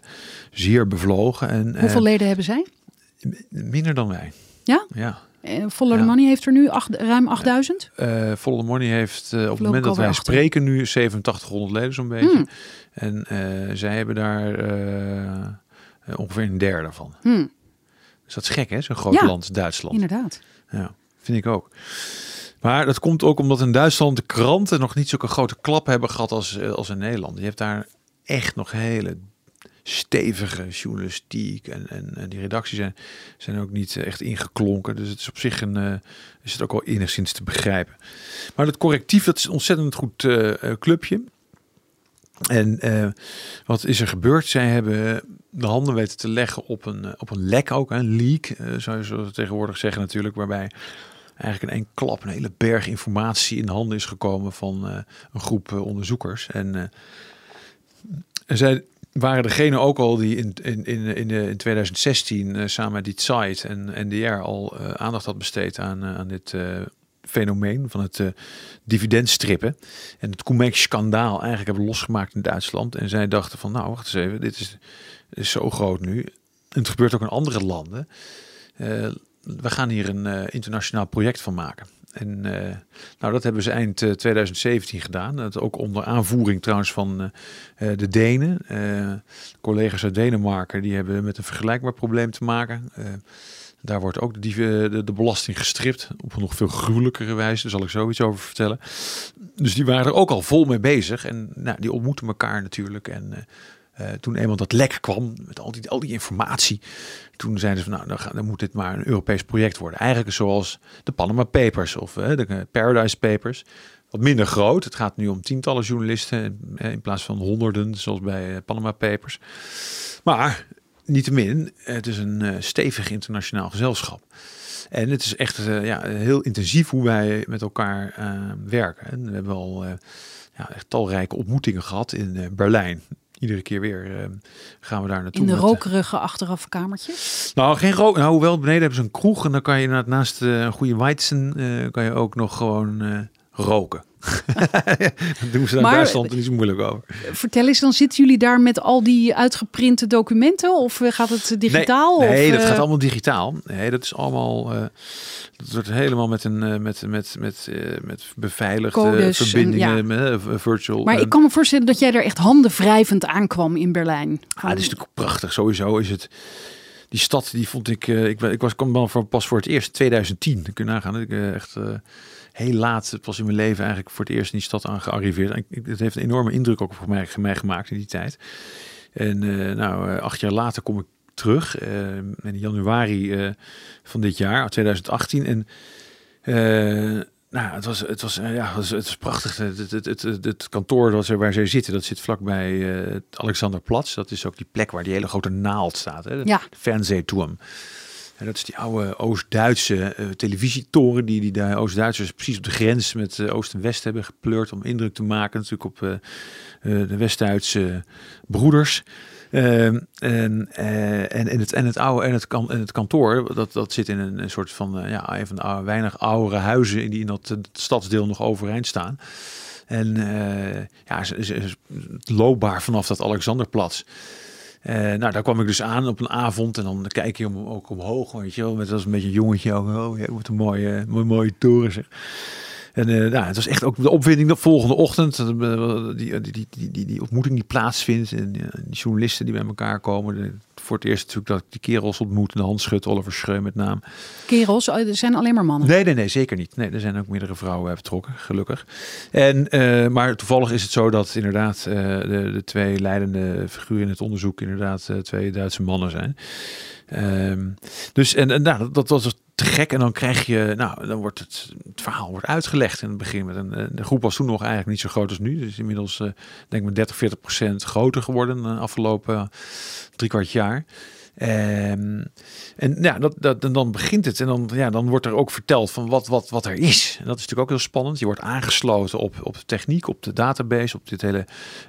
zeer bevlogen. En, Hoeveel uh, leden hebben zij? Minder dan wij. Ja? Ja. Follow the Money heeft er nu acht, ruim 8000? Uh, Follow the Money heeft op het moment dat wij spreken nu 8700 leden zo'n beetje. Hmm. En zij hebben daar ongeveer een derde van. Hmm. Dus dat is gek hè, zo'n groot ja, land, Duitsland. Inderdaad. Ja, vind ik ook. Maar dat komt ook omdat in Duitsland de kranten nog niet zulke grote klap hebben gehad als, eh, als in Nederland. Je hebt daar echt nog hele stevige journalistiek en, en, die redacties zijn, zijn ook niet echt ingeklonken. Dus het is op zich een, uh, is het ook wel enigszins te begrijpen. Maar dat correctief, dat is een ontzettend goed uh, clubje. En wat is er gebeurd? Zij hebben de handen weten te leggen op een, op een lek ook, een leak, zou je zo tegenwoordig zeggen natuurlijk, waarbij eigenlijk in één klap een hele berg informatie in de handen is gekomen van uh, een groep uh, onderzoekers. En, uh, en zij waren degene ook al die in, in, in, in, in 2016 samen met die site en NDR al aandacht had besteed aan, aan dit fenomeen van het dividendstrippen. En het Comex-schandaal eigenlijk hebben losgemaakt in Duitsland. En zij dachten van nou wacht eens even, dit is, is zo groot nu. En het gebeurt ook in andere landen we gaan hier een uh, internationaal project van maken. En uh, nou, dat hebben ze eind uh, 2017 gedaan. Dat ook onder aanvoering trouwens van de Denen. collega's uit Denemarken die hebben met een vergelijkbaar probleem te maken. daar wordt ook de, de, de, belasting gestript op een nog veel gruwelijkere wijze. Daar zal ik zo iets over vertellen. Dus die waren er ook al vol mee bezig. En nou, die ontmoeten elkaar natuurlijk. En toen eenmaal dat lek kwam met al die, al die informatie, toen zeiden ze van nou, dan, moet dit maar een Europees project worden. Eigenlijk zoals de Panama Papers of uh, de Paradise Papers. Wat minder groot. Het gaat nu om tientallen journalisten uh, in plaats van honderden, zoals bij Panama Papers. Maar niettemin, het is een stevig internationaal gezelschap. En het is echt ja, heel intensief hoe wij met elkaar werken. En we hebben al ja, echt talrijke ontmoetingen gehad in Berlijn iedere keer weer uh, gaan we daar naartoe. In de met, rokerige achteraf kamertje? Nou, geen rook. Nou, hoewel beneden hebben ze een kroeg en dan kan je naast uh, een goede Weizen uh, kan je ook nog gewoon roken. (laughs) doen ze Duitsland niet zo moeilijk over. Vertel eens, dan zitten jullie daar met al die uitgeprinte documenten of gaat het digitaal? Nee, nee of, dat gaat allemaal digitaal. Nee, dat is allemaal. Uh, dat wordt helemaal met een uh, met met met uh, met beveiligde Codes verbindingen, en, met, virtual. Maar ik kan me voorstellen dat jij er echt handen wrijvend aankwam in Berlijn. Ah, dat is natuurlijk prachtig. Sowieso is het die stad die vond ik, ik, ik was kwam pas voor het eerst 2010. kun je nagaan. Ik echt heel laat, het was in mijn leven eigenlijk voor het eerst in die stad aan gearriveerd. Het heeft een enorme indruk ook op mij, mij gemaakt in die tijd. En uh, nou, acht jaar later kom ik terug, uh, in januari uh, van dit jaar, 2018. En nou, het was, het was, ja, het was, het was prachtig. Het, het, het, kantoor dat ze, waar zij zitten, dat zit vlakbij het Alexanderplatz. Dat is ook die plek waar die hele grote naald staat. Hè? Ja. Fernsehturm. Dat is die oude Oost-Duitse uh, televisietoren die, die de Oost-Duitsers precies op de grens met uh, Oost en West hebben gepleurd om indruk te maken natuurlijk op uh, de West-Duitse broeders. Ehm, en, en, het, en het oude en het, kan, en het kantoor, dat, dat zit in een, een soort van, ja, een van de weinig oudere huizen die in dat stadsdeel nog overeind staan. En ja, het loopbaar vanaf dat Alexanderplatz. Uh, nou, daar kwam ik dus aan op een avond en dan kijk je om, ook omhoog, weet je wel. Met als een beetje een jongetje ook. Oh, ja, wat een mooie, mooie, mooie toren. En uh, nou, het was echt ook de opwinding de volgende ochtend. Die, die, die, die, die ontmoeting die plaatsvindt. En die journalisten die bij elkaar komen. Voor het eerst natuurlijk dat ik die kerels ontmoet. De hand schudt, Oliver Schreu met naam. Kerels? Er zijn alleen maar mannen? Nee, nee, nee, zeker niet. Nee, er zijn ook meerdere vrouwen betrokken, gelukkig. En, uh, maar toevallig is het zo dat inderdaad uh, de, de twee leidende figuren in het onderzoek inderdaad twee Duitse mannen zijn. Um, dus en, en nou, dat, dat was gek. En dan krijg je, nou, dan wordt het, het verhaal wordt uitgelegd in het begin. Met een, de groep was toen nog eigenlijk niet zo groot als nu. Dus inmiddels uh, denk ik 30, 40 procent groter geworden de afgelopen drie kwart jaar. Um, en ja, dat, dat, dan begint het. En dan, ja, dan wordt er ook verteld van wat, wat, wat er is. En dat is natuurlijk ook heel spannend. Je wordt aangesloten op, op de techniek, op de database, op dit hele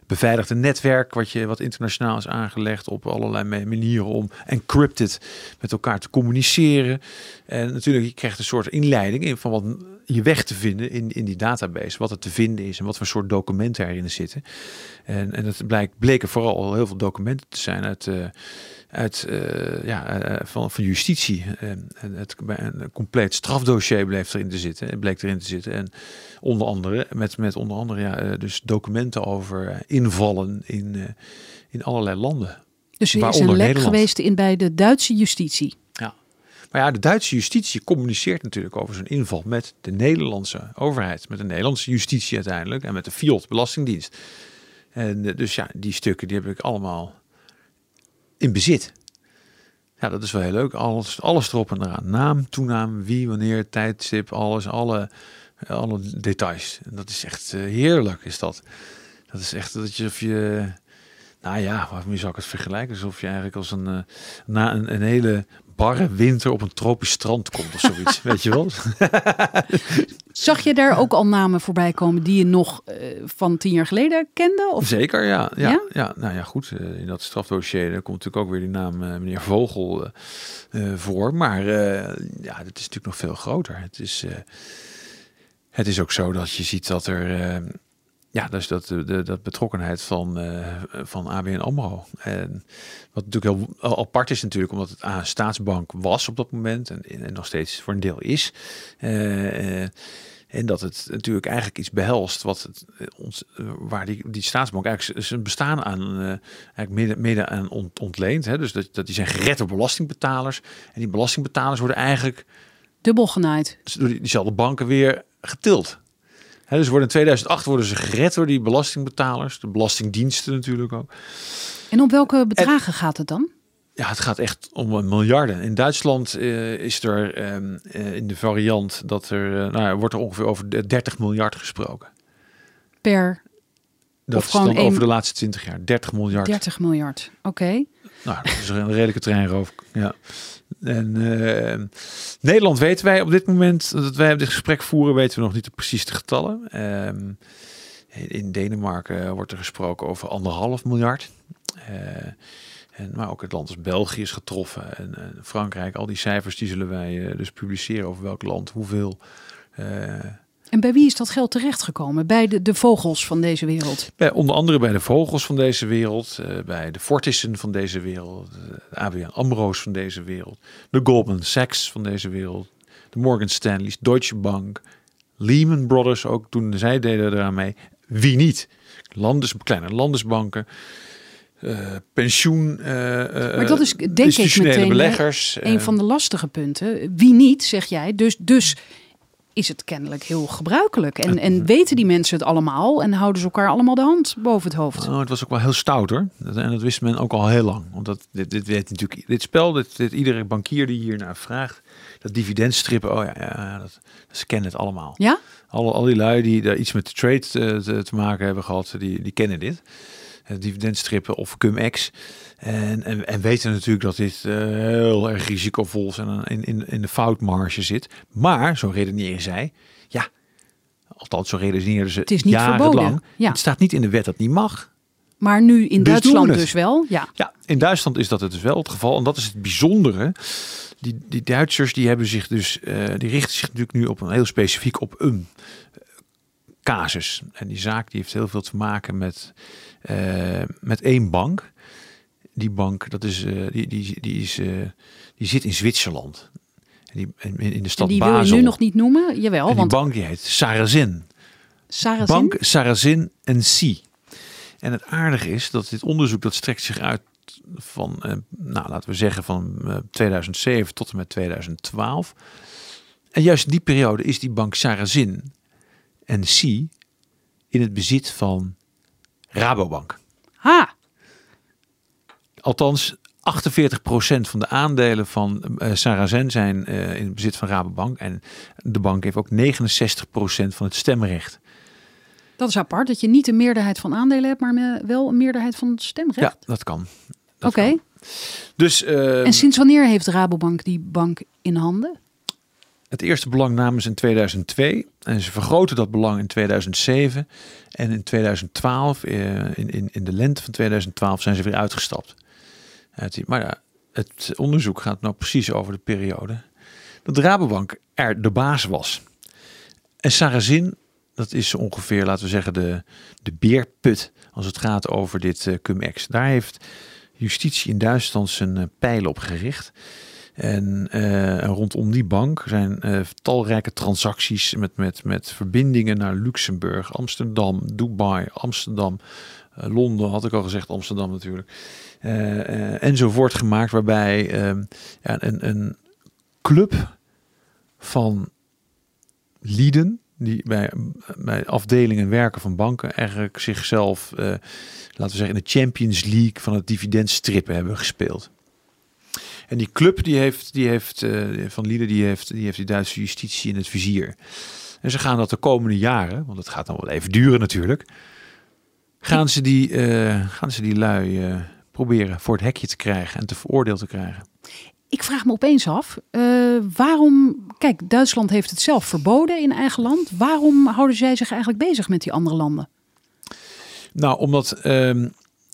beveiligde netwerk, wat, je, wat internationaal is aangelegd op allerlei manieren om encrypted met elkaar te communiceren. En natuurlijk, je krijgt een soort inleiding in van wat je weg te vinden in, in die database. Wat er te vinden is en wat voor soort documenten erin zitten. En, en het blijkt, bleken vooral heel veel documenten te zijn uit. Uh, uit, uh, ja, uh, van, van justitie. En, het, een compleet strafdossier bleef erin te zitten. Bleek erin te zitten. En onder andere, met, met onder andere ja, dus documenten over invallen in, in allerlei landen. Dus er is een lek Nederland. geweest in bij de Duitse justitie. Ja. Maar ja, de Duitse justitie communiceert natuurlijk over zijn inval met de Nederlandse overheid. Met de Nederlandse justitie uiteindelijk. En met de FIOD, Belastingdienst. En dus ja, die stukken die heb ik allemaal in bezit. Ja, dat is wel heel leuk. Alles, alles erop en eraan. Naam, toenaam, wie, wanneer, tijdstip, alles, alle, alle details. En dat is echt uh, heerlijk, is dat. Dat is echt dat je of je. Nou ja, waarmee zou ik het vergelijken? Alsof je eigenlijk als een, uh, na een, een hele barre winter op een tropisch strand komt of zoiets. (laughs) weet je wel? (laughs) Zag je daar ook al namen voorbij komen die je nog uh, van tien jaar geleden kende? Of? Zeker, ja. Ja, ja? ja nou ja, goed. Uh, in dat strafdossier komt natuurlijk ook weer die naam uh, meneer Vogel voor. Maar ja, het is natuurlijk nog veel groter. Het is, het is ook zo dat je ziet dat er ja, dus dat, de, dat betrokkenheid van, uh, van ABN AMRO. En wat natuurlijk heel apart is natuurlijk, omdat het een staatsbank was op dat moment en, en nog steeds voor een deel is. Uh, en dat het natuurlijk eigenlijk iets behelst wat het, ons, waar die, die staatsbank eigenlijk zijn bestaan aan, eigenlijk midden, midden aan ont, ontleent. Hè? Dus dat, dat die zijn gered door belastingbetalers. En die belastingbetalers worden eigenlijk... Dubbel genaaid. Door diezelfde banken weer getild dus worden in 2008 worden ze gered door die belastingbetalers, de belastingdiensten natuurlijk ook. En om welke bedragen gaat het dan? Ja, het gaat echt om miljarden. In Duitsland uh, is er uh, in de variant dat er, uh, nou, wordt er ongeveer over 30 miljard gesproken. Per? Dat of is dan over de laatste 20 jaar. 30 miljard. 30 miljard, oké. Nou, dat is een redelijke treinroof. Ja. En uh, Nederland weten wij op dit moment dat wij dit gesprek voeren, weten we nog niet de getallen. Uh, in Denemarken wordt er gesproken over anderhalf miljard. Uh, en, maar ook het land als België is getroffen en, en Frankrijk. Al die cijfers die zullen wij dus publiceren over welk land hoeveel en bij wie is dat geld terechtgekomen? Bij de, de vogels van deze wereld? Bij, onder andere bij de vogels van deze wereld, uh, bij de Fortissen van deze wereld, de ABN AMRO's van deze wereld, de Goldman Sachs van deze wereld, de Morgan Stanley's, Deutsche Bank, Lehman Brothers ook toen zij deden eraan mee. Wie niet? Landes, kleine landesbanken. Uh, pensioen, uh, maar dat is denk ik meteen beleggers. Een van de lastige punten. Wie niet, zeg jij. Dus, dus is het kennelijk heel gebruikelijk. En, en weten die mensen het allemaal en houden ze elkaar allemaal de hand boven het hoofd. Oh, het was ook wel heel stout hoor. En dat wist men ook al heel lang. Want dit, dit weet natuurlijk, dit spel, dit, dit, iedere bankier die hier naar vraagt, dat dividendstrippen, oh ja, ja dat, ze kennen het allemaal. Ja? Al, al die lui die daar iets met de trade te, te, te maken hebben gehad, die, die kennen dit. Uh, dividendstrippen of cum-ex. En, en, en, weten natuurlijk dat dit uh, heel erg risicovol is en in, in, in de foutmarge zit. Maar, zo redeneren zij, ja, althans zo redeneren ze het is niet jarenlang. Ja. Het staat niet in de wet dat niet mag. Maar nu in dus Duitsland dus wel, ja. Ja, in Duitsland is dat het dus wel het geval. En dat is het bijzondere. Die, die Duitsers die hebben zich dus, uh, die richten zich natuurlijk nu op een heel specifiek op een casus. En die zaak die heeft heel veel te maken met, uh, met één bank die bank, dat is, uh, die, die, die, is, uh, die zit in Zwitserland. En die, in, de stad die wil je nu nog niet noemen? Jawel, en die want bank die heet Sarazin. Bank Sarazin en C. En het aardige is dat dit onderzoek dat strekt zich uit van, eh, nou, laten we zeggen van eh, 2007 tot en met 2012. En juist in die periode is die bank Sarazin en C in het bezit van Rabobank. Ha, Althans, 48% van de aandelen van eh Sarazin zijn eh, in bezit van Rabobank. En de bank heeft ook 69% van het stemrecht. dat is apart. Dat je niet een meerderheid van aandelen hebt, maar me- wel een meerderheid van het stemrecht. Ja, dat kan. Oké. Dus eh, En sinds wanneer heeft Rabobank die bank in handen? het eerste belang namen ze in 2002 en ze vergroten dat belang in 2007 en in 2012, eh, in, in, in de lente van 2012, zijn ze weer uitgestapt. Die- maar ja, het onderzoek gaat nou precies over de periode dat Rabobank er de baas was. En Sarazin, dat is ongeveer, laten we zeggen, de, de beerput als het gaat over dit eh cum-ex. Daar heeft justitie in Duitsland zijn eh, pijlen op gericht. En eh, rondom die bank zijn talrijke transacties met, met, met verbindingen naar Luxemburg, Amsterdam, Dubai, Amsterdam, Londen, had ik al gezegd, Amsterdam natuurlijk. Eh, eh, enzovoort gemaakt, waarbij eh, ja, een, een club van lieden die bij, bij afdelingen werken van banken eigenlijk zichzelf, eh, laten we zeggen, in de Champions League van het dividendstrippen hebben gespeeld. En die club die heeft, die heeft van Lieden, die heeft, die heeft die Duitse justitie in het vizier. En ze gaan dat de komende jaren, want het gaat dan wel even duren natuurlijk, gaan ze die, gaan ze die lui proberen voor het hekje te krijgen en te veroordeeld te krijgen. Ik vraag me opeens af, eh, waarom... Kijk, Duitsland heeft het zelf verboden in eigen land. Waarom houden zij zich eigenlijk bezig met die andere landen? Nou, omdat ehm,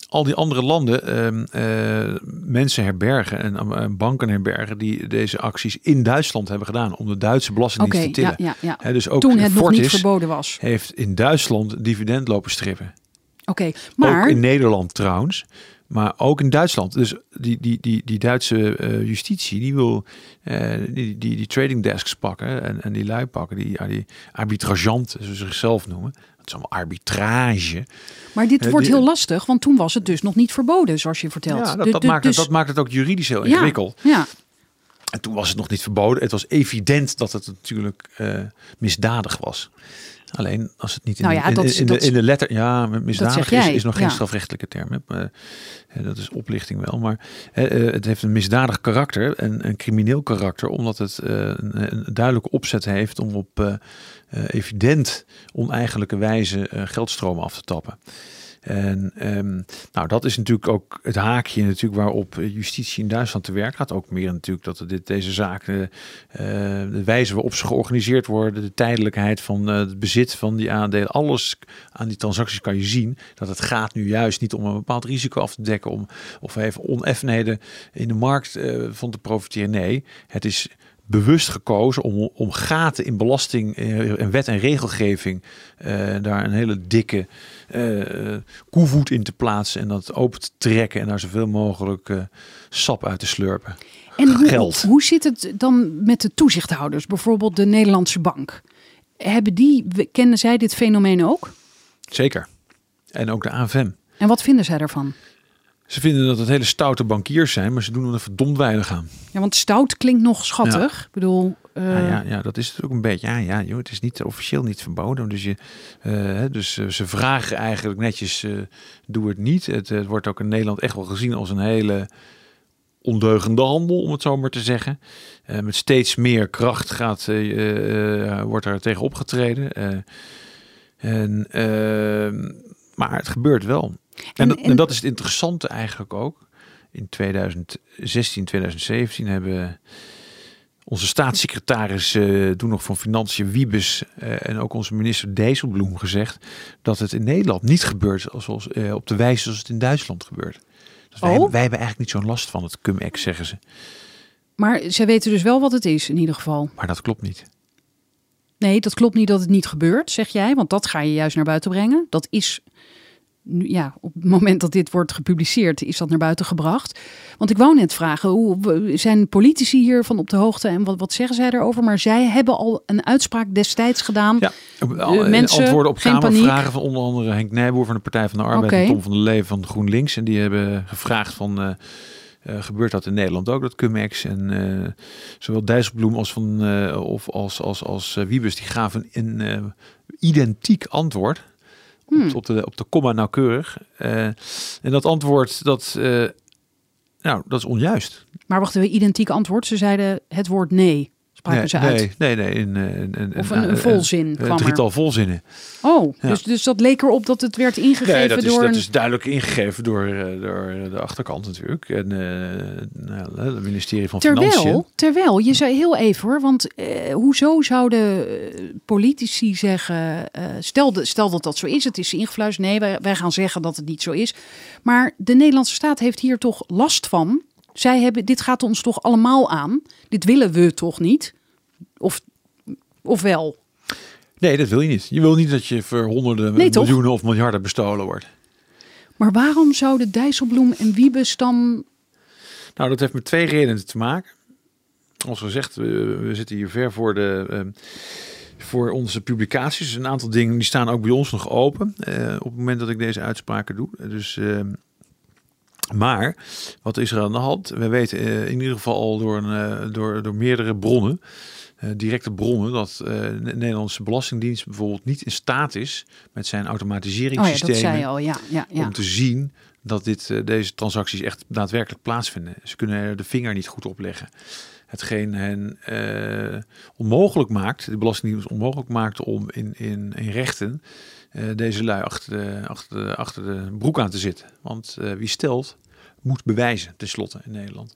al die andere landen ehm, eh, mensen herbergen en eh, banken herbergen die deze acties in Duitsland hebben gedaan om de Duitse belastingdienst te tillen. ja, ja, ja. Dus ook Toen het nog niet verboden was. heeft in Duitsland dividend lopen strippen. Oké, maar... Ook in Nederland trouwens. Maar ook in Duitsland. Dus die, die, die, die Duitse eh, justitie, die wil eh, die, die, die trading desks pakken en, en die lui pakken, die, ja, die arbitrageanten, zoals ze zichzelf noemen. Het is allemaal arbitrage. Maar dit Eh, wordt die- heel lastig, want toen was het dus nog niet verboden, zoals je vertelt. Ja, dat, dat, maakt het, dus- dat maakt het ook juridisch heel ja, ingewikkeld. Ja, En toen was het nog niet verboden. Het was evident dat het natuurlijk misdadig was. Alleen als het niet in, Nou de- in, dat de, dat- in de letter. Ja, misdadig is, is nog geen ja. strafrechtelijke term. Hè. Dat is oplichting wel. Maar eh, het heeft een misdadig karakter. En een crimineel karakter. Omdat het eh, een, duidelijke opzet heeft om op eh, evident oneigenlijke wijze geldstromen af te tappen. En ehm, nou, dat is natuurlijk ook het haakje natuurlijk waarop justitie in Duitsland te werk gaat. Ook meer natuurlijk dat dit, deze zaken, eh, de wijze waarop ze georganiseerd worden, de tijdelijkheid van eh, het bezit van die aandelen, alles aan die transacties kan je zien dat het gaat nu juist niet om een bepaald risico af te dekken, om of even oneffenheden in de markt eh, van te profiteren. Nee, het is bewust gekozen om, om gaten in belasting eh, en wet en regelgeving eh, daar een hele dikke eh, koevoet in te plaatsen en dat open te trekken en daar zoveel mogelijk sap uit te slurpen. En Geld. hoe zit het dan met de toezichthouders, bijvoorbeeld de Nederlandse bank? Hebben die, kennen zij dit fenomeen ook? Zeker. En ook de AFM. En wat vinden zij daarvan? Ze vinden dat het hele stoute bankiers zijn, maar ze doen er verdomd weinig aan. Ja, want stout klinkt nog schattig. Ik bedoel, eh, Ja, ja, ja, dat is het ook een beetje. Ja, ja, joh, het is niet officieel niet verboden. Dus, je, eh, dus eh, ze vragen eigenlijk netjes: eh, doe het niet. Het, het wordt ook in Nederland echt wel gezien als een hele ondeugende handel, om het zo maar te zeggen. Met steeds meer kracht gaat, wordt er tegen opgetreden. En, eh, maar het gebeurt wel. En, dat, en- en dat is het interessante eigenlijk ook. In 2016, 2017 hebben onze staatssecretaris eh toen nog van Financiën Wiebes eh, en ook onze minister Dijsselbloem gezegd dat het in Nederland niet gebeurt zoals, eh, op de wijze zoals het in Duitsland gebeurt. Dus wij, Oh. hebben, wij hebben eigenlijk niet zo'n last van het cum-ex, zeggen ze. maar zij weten dus wel wat het is in ieder geval. Maar dat klopt niet. Nee, dat klopt niet dat het niet gebeurt, zeg jij. Want dat ga je juist naar buiten brengen. Dat is nu, ja, op het moment dat dit wordt gepubliceerd, is dat naar buiten gebracht. Want ik wou net vragen, hoe zijn politici hiervan op de hoogte en wat, wat zeggen zij erover? Maar zij hebben al een uitspraak destijds gedaan. Ja, uh, mensen, antwoorden op Kamervragen van onder andere Henk Nijboer van de Partij van de Arbeid en Tom van der Leven van GroenLinks. En die hebben gevraagd van... Uh, uh, gebeurt dat in Nederland ook, dat Cumex. En uh, zowel Dijsselbloem als, van, uh, of als, als, als Wiebes, die gaven een identiek antwoord. Hmm. Op, de, op de komma nauwkeurig. en dat antwoord, dat, nou, dat is onjuist. Maar wachten we, identiek antwoord. Ze zeiden het woord nee nee, ze uit? Nee, nee, in, in, of een, een volzin kwam Een drietal volzinnen. Oh, dus, dus dat leek erop dat het werd ingegeven nee, dat is, door... dat is duidelijk ingegeven door, eh, door de achterkant natuurlijk. En uh, het ministerie van terwijl, Financiën. Terwijl, je zei heel even hoor, want uh, hoezo zouden politici zeggen... Uh, stel, stel dat dat zo is, het is ingefluisterd. Nee, wij, wij gaan zeggen dat het niet zo is. Maar de Nederlandse staat heeft hier toch last van zij hebben, dit gaat ons toch allemaal aan? Dit willen we toch niet? Of, of wel? Nee, dat wil je niet. Je wil niet dat je voor honderden miljoenen of miljarden bestolen wordt. Maar waarom zouden Dijsselbloem en Wiebes dan... Nou, dat heeft met twee redenen te maken. Als gezegd, we, we zitten hier ver voor de... Uh, voor onze publicaties. Een aantal dingen die staan ook bij ons nog open. Uh, op het moment dat ik deze uitspraken doe. Dus uh, maar wat is er aan de hand? We weten eh, in ieder geval al door, een, eh, door, door meerdere bronnen, uh, directe bronnen, dat de Nederlandse Belastingdienst bijvoorbeeld niet in staat is met zijn automatiseringssystemen oh ja, ja, ja, om te zien dat dit, deze transacties echt daadwerkelijk plaatsvinden. Ze kunnen er de vinger niet goed op leggen. Hetgeen hen onmogelijk maakt, de Belastingdienst onmogelijk maakt om in, in, in rechten deze lui achter de, achter, de, achter de broek aan te zitten. Want wie stelt, moet bewijzen, tenslotte in Nederland.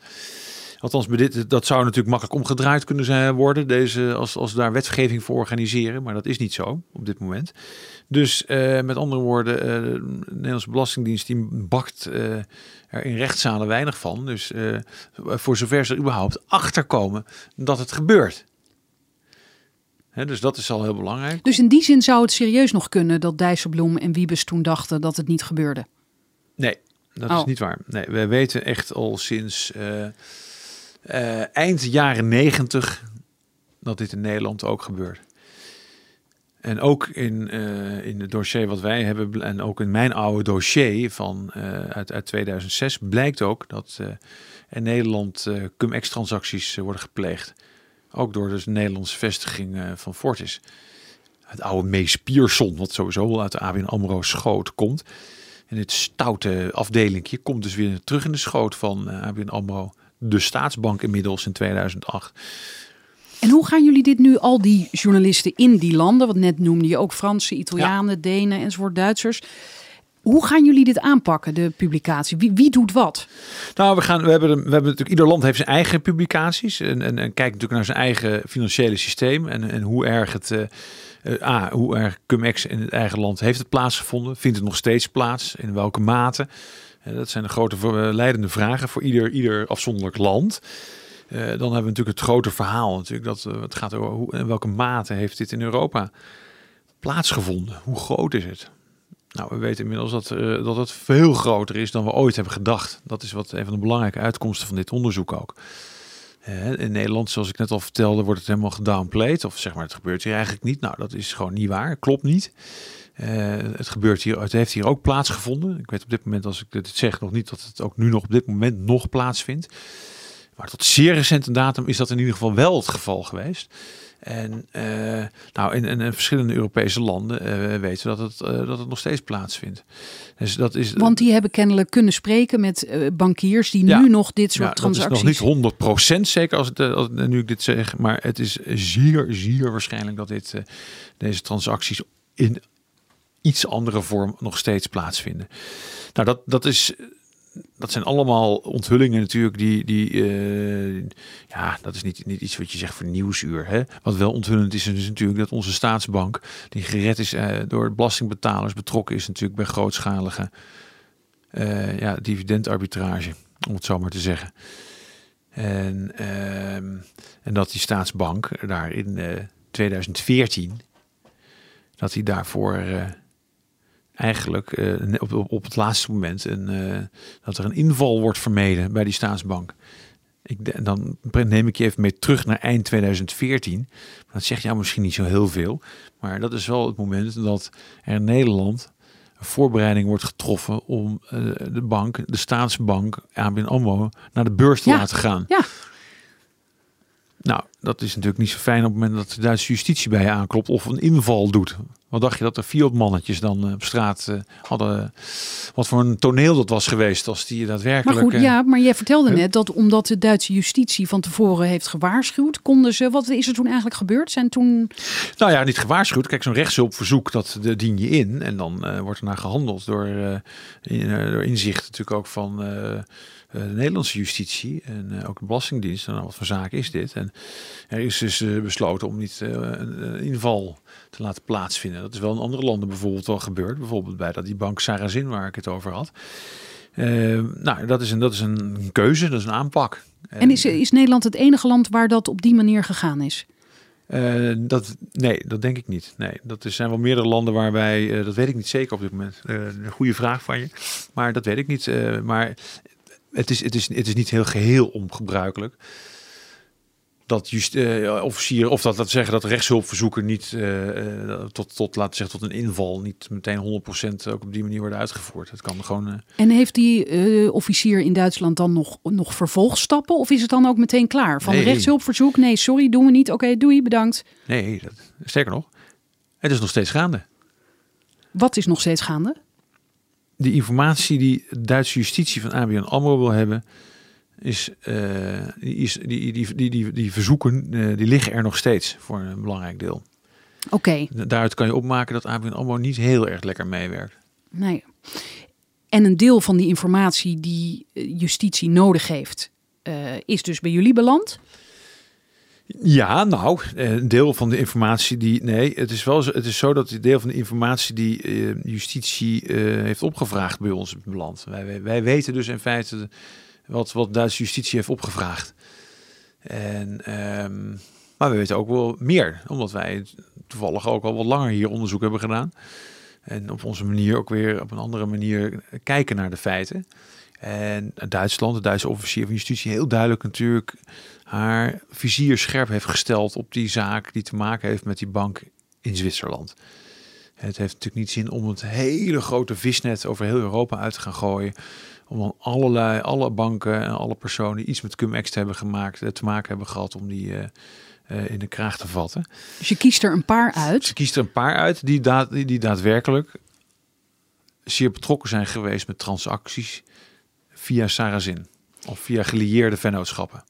Althans, dit, dat zou natuurlijk makkelijk omgedraaid kunnen zijn worden, deze, als, als daar wetgeving voor organiseren. Maar dat is niet zo op dit moment. Dus uh, met andere woorden, uh, de Nederlandse Belastingdienst die bakt uh, er in rechtszalen weinig van. Dus voor zover ze er überhaupt achterkomen dat het gebeurt. Hè, dus dat is al heel belangrijk. Dus in die zin zou het serieus nog kunnen dat Dijsselbloem en Wiebes toen dachten dat het niet gebeurde? Nee, dat is oh. niet waar. Nee, we weten echt al sinds uh, uh, eind jaren negentig dat dit in Nederland ook gebeurt. En ook in, uh, in het dossier wat wij hebben, en ook in mijn oude dossier van, uit, uit 2006, blijkt ook dat in Nederland cum-ex-transacties worden gepleegd. Ook door dus de Nederlandse vestiging van Fortis. Het oude Mees Pierson, wat sowieso uit de ABN AMRO schoot komt. En dit stoute afdelingje komt dus weer terug in de schoot van uh, ABN AMRO. De staatsbank inmiddels in 2008. En hoe gaan jullie dit nu, al die journalisten in die landen, wat net noemde je ook Fransen, Italianen, Denen enzovoort, Duitsers. Hoe gaan jullie dit aanpakken, de publicatie? Wie, wie doet wat? Nou, we, gaan, we, hebben, we hebben natuurlijk, ieder land heeft zijn eigen publicaties. En, en, en kijkt natuurlijk naar zijn eigen financiële systeem. En, en hoe erg het. Uh, uh, A, hoe erg Cumex in het eigen land heeft het plaatsgevonden? Vindt het nog steeds plaats? In welke mate? Uh, dat zijn de grote leidende vragen voor ieder, ieder afzonderlijk land. dan hebben we natuurlijk het grote verhaal. Natuurlijk, dat, het gaat over hoe, in welke mate heeft dit in Europa plaatsgevonden? Hoe groot is het? Nou, we weten inmiddels dat, dat het veel groter is dan we ooit hebben gedacht. Dat is wat een van de belangrijke uitkomsten van dit onderzoek ook. In Nederland, zoals ik net al vertelde, wordt het helemaal gedownplayed. Of zeg maar, het gebeurt hier eigenlijk niet. Nou, dat is gewoon niet waar. Klopt niet. Uh, het gebeurt hier, het heeft hier ook plaatsgevonden. Ik weet op dit moment, als ik dit zeg, nog niet dat het ook nu nog op dit moment nog plaatsvindt. Maar tot zeer recente datum is dat in ieder geval wel het geval geweest. En uh, nou, in, in, verschillende Europese landen uh, weten we dat het, uh, dat het nog steeds plaatsvindt. Dus dat is, Want die hebben kennelijk kunnen spreken met bankiers die ja, nu nog dit soort ja, transacties... Dat is nog niet 100% zeker als, het, als nu ik dit zeg, maar het is zeer, zeer waarschijnlijk dat dit, deze transacties in iets andere vorm nog steeds plaatsvinden. Nou, dat, dat is dat zijn allemaal onthullingen natuurlijk die, die uh, ja, dat is niet, niet iets wat je zegt voor nieuwsuur. Hè? Wat wel onthullend is, is natuurlijk dat onze staatsbank, die gered is uh, door belastingbetalers, betrokken is natuurlijk bij grootschalige uh, ja, dividendarbitrage, om het zo maar te zeggen. En, ehm, en dat die staatsbank daar in 2014, dat hij daarvoor eigenlijk eh, op, op, op het laatste moment een, eh, dat er een inval wordt vermeden bij die staatsbank. Ik, dan neem ik je even mee terug naar eind 2014. Dat zegt jou misschien niet zo heel veel. Maar dat is wel het moment dat er in Nederland een voorbereiding wordt getroffen om eh, de bank, de staatsbank, ABN AMRO, naar de beurs te Ja. laten gaan. Ja. Nou, dat is natuurlijk niet zo fijn op het moment dat de Duitse justitie bij je aanklopt of een inval doet. Wat dacht je dat er Fiat-mannetjes dan eh, op straat eh, hadden? Wat voor een toneel dat was geweest als die Maar daadwerkelijk... goed, eh, ja, maar jij vertelde net dat omdat de Duitse justitie van tevoren heeft gewaarschuwd, konden ze. Wat is er toen eigenlijk gebeurd? Zijn toen. Nou ja, niet gewaarschuwd. Kijk, zo'n rechtshulpverzoek, dat de, dien je in. En dan wordt er naar gehandeld door, in, door inzicht natuurlijk ook van de Nederlandse justitie. En eh, ook de Belastingdienst. En nou, wat voor zaak is dit? En er is dus eh, besloten om niet eh, een, inval te laten plaatsvinden. Dat is wel in andere landen bijvoorbeeld wel gebeurd. Bijvoorbeeld bij dat die bank Sarazin, waar ik het over had. Eh, nou, dat is, een, dat is een keuze, dat is een aanpak. En is, is Nederland het enige land waar dat op die manier gegaan is? Eh, dat, nee, dat denk ik niet. Nee, dat er zijn wel meerdere landen waarbij, eh, dat weet ik niet zeker op dit moment. Eh, een goede vraag van je, maar dat weet ik niet. Eh, maar het is, het, is, het is niet heel geheel ongebruikelijk. Dat just, eh, officieren, of dat, dat zeggen dat rechtshulpverzoeken niet eh, eh, tot, tot, laten zeggen, tot een inval niet meteen 100% ook op die manier worden uitgevoerd. Het kan gewoon. eh, En heeft die officier in Duitsland dan nog, nog vervolgstappen? Of is het dan ook meteen klaar? Van Nee. rechtshulpverzoek? Nee, sorry, doen we niet. Oké, doei, bedankt. nee, dat, sterker nog, het is nog steeds gaande. Wat is nog steeds gaande? De informatie die Duitse justitie van ABN AMRO wil hebben, is, eh, die, is die, die, die, die, die verzoeken, eh, die liggen er nog steeds voor een belangrijk deel. Oké, Daaruit kan je opmaken dat ABN AMRO niet heel erg lekker meewerkt. nee. En een deel van die informatie die eh, justitie nodig heeft, is dus bij jullie beland. Ja, nou, eh, een deel van de informatie die. Nee, het is wel zo, het is zo dat een deel van de informatie die eh, justitie eh, heeft opgevraagd bij ons. Wij, wij, wij weten dus in feite wat, wat Duitse justitie heeft opgevraagd. En, ehm, maar we weten ook wel meer, omdat wij toevallig ook al wat langer hier onderzoek hebben gedaan. En op onze manier ook weer op een andere manier kijken naar de feiten. En Duitsland, de Duitse officier van justitie, heel duidelijk natuurlijk haar vizier scherp heeft gesteld op die zaak die te maken heeft met die bank in Zwitserland. Het heeft natuurlijk niet zin om het hele grote visnet over heel Europa uit te gaan gooien. Om dan allerlei, alle banken en alle personen die iets met cum-ex te hebben gemaakt, eh, te maken hebben gehad om die eh, eh, in de kraag te vatten. Dus je kiest er een paar uit. Ze kiest er een paar uit die, daad, die, die daadwerkelijk zeer betrokken zijn geweest met transacties via Sarazin. Of via gelieerde vennootschappen.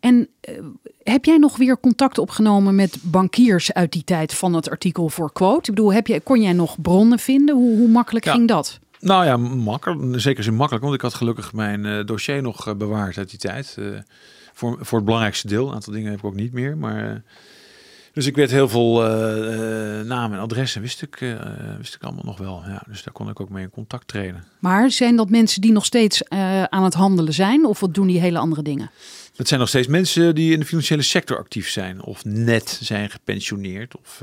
En eh, heb jij nog weer contact opgenomen met bankiers uit die tijd van het artikel voor quote? Ik bedoel, heb je, kon jij nog bronnen vinden? Hoe, hoe makkelijk Ja. ging dat? Nou ja, makkelijk. Zeker zin makkelijk. Want ik had gelukkig mijn eh, dossier nog eh, bewaard uit die tijd. voor, voor het belangrijkste deel. Een aantal dingen heb ik ook niet meer. Maar, dus ik weet heel veel namen en adressen wist ik, wist ik allemaal nog wel. Ja, dus daar kon ik ook mee in contact treden. Maar zijn dat mensen die nog steeds aan het handelen zijn? Of wat doen die hele andere dingen? Het zijn nog steeds mensen die in de financiële sector actief zijn. Of net zijn gepensioneerd. Of,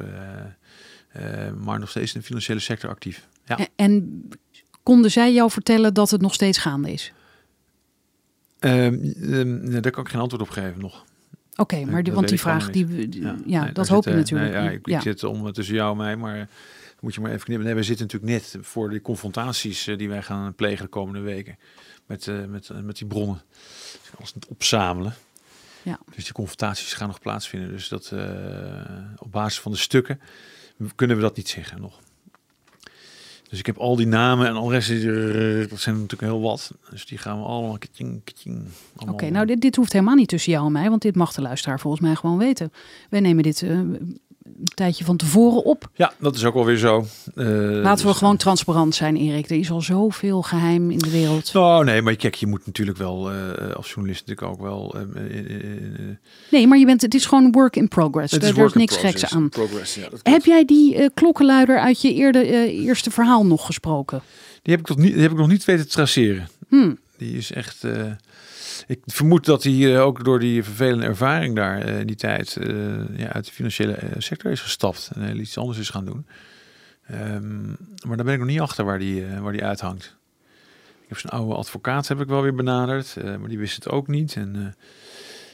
eh, eh, maar nog steeds in de financiële sector actief. Ja. En, en konden zij jou vertellen dat het nog steeds gaande is? Ehm, ehm, nee, daar kan ik geen antwoord op geven nog. Oké, maar die, want die ik vraag, die, die- ja, nee, dat hoop zit, je eh, natuurlijk. nee, ja, ik, ik zit om tussen jou en mij, maar eh, moet je maar even knippen. Nee, wij zitten natuurlijk net voor de confrontaties eh, die wij gaan plegen de komende weken met, eh, met, eh, met die bronnen. Dus alles aan het opzamelen. Ja. Dus die confrontaties gaan nog plaatsvinden. Dus dat eh, op basis van de stukken kunnen we dat niet zeggen nog. Dus ik heb al die namen en adressen, eh, dat zijn natuurlijk heel wat. Dus die gaan we allemaal. Oké, nou dit, dit hoeft helemaal niet tussen jou en mij, want dit mag de luisteraar volgens mij gewoon weten. Wij nemen dit een tijdje van tevoren op. Ja, dat is ook alweer zo. Eh, Laten we dus, gewoon transparant zijn, Erik. Er is al zoveel geheim in de wereld. Nou, nee, maar kijk, je moet natuurlijk wel eh, als journalist natuurlijk ook wel. eh, eh, Nee, maar je bent, het is gewoon work in progress. het Er is er is work in niks progress. geks aan. Progress, ja. Heb jij die eh, klokkenluider uit je eerde, eh, eerste verhaal nog gesproken? Die heb ik nog niet, die heb ik nog niet weten te traceren. Hmm. Die is echt. Ik vermoed dat hij eh, ook door die vervelende ervaring daar eh, in die tijd eh, ja, uit de financiële sector is gestapt en heel iets anders is gaan doen. Ehm, maar daar ben ik nog niet achter waar die, waar die uithangt. Ik heb zijn oude advocaat heb ik wel weer benaderd, maar die wist het ook niet. En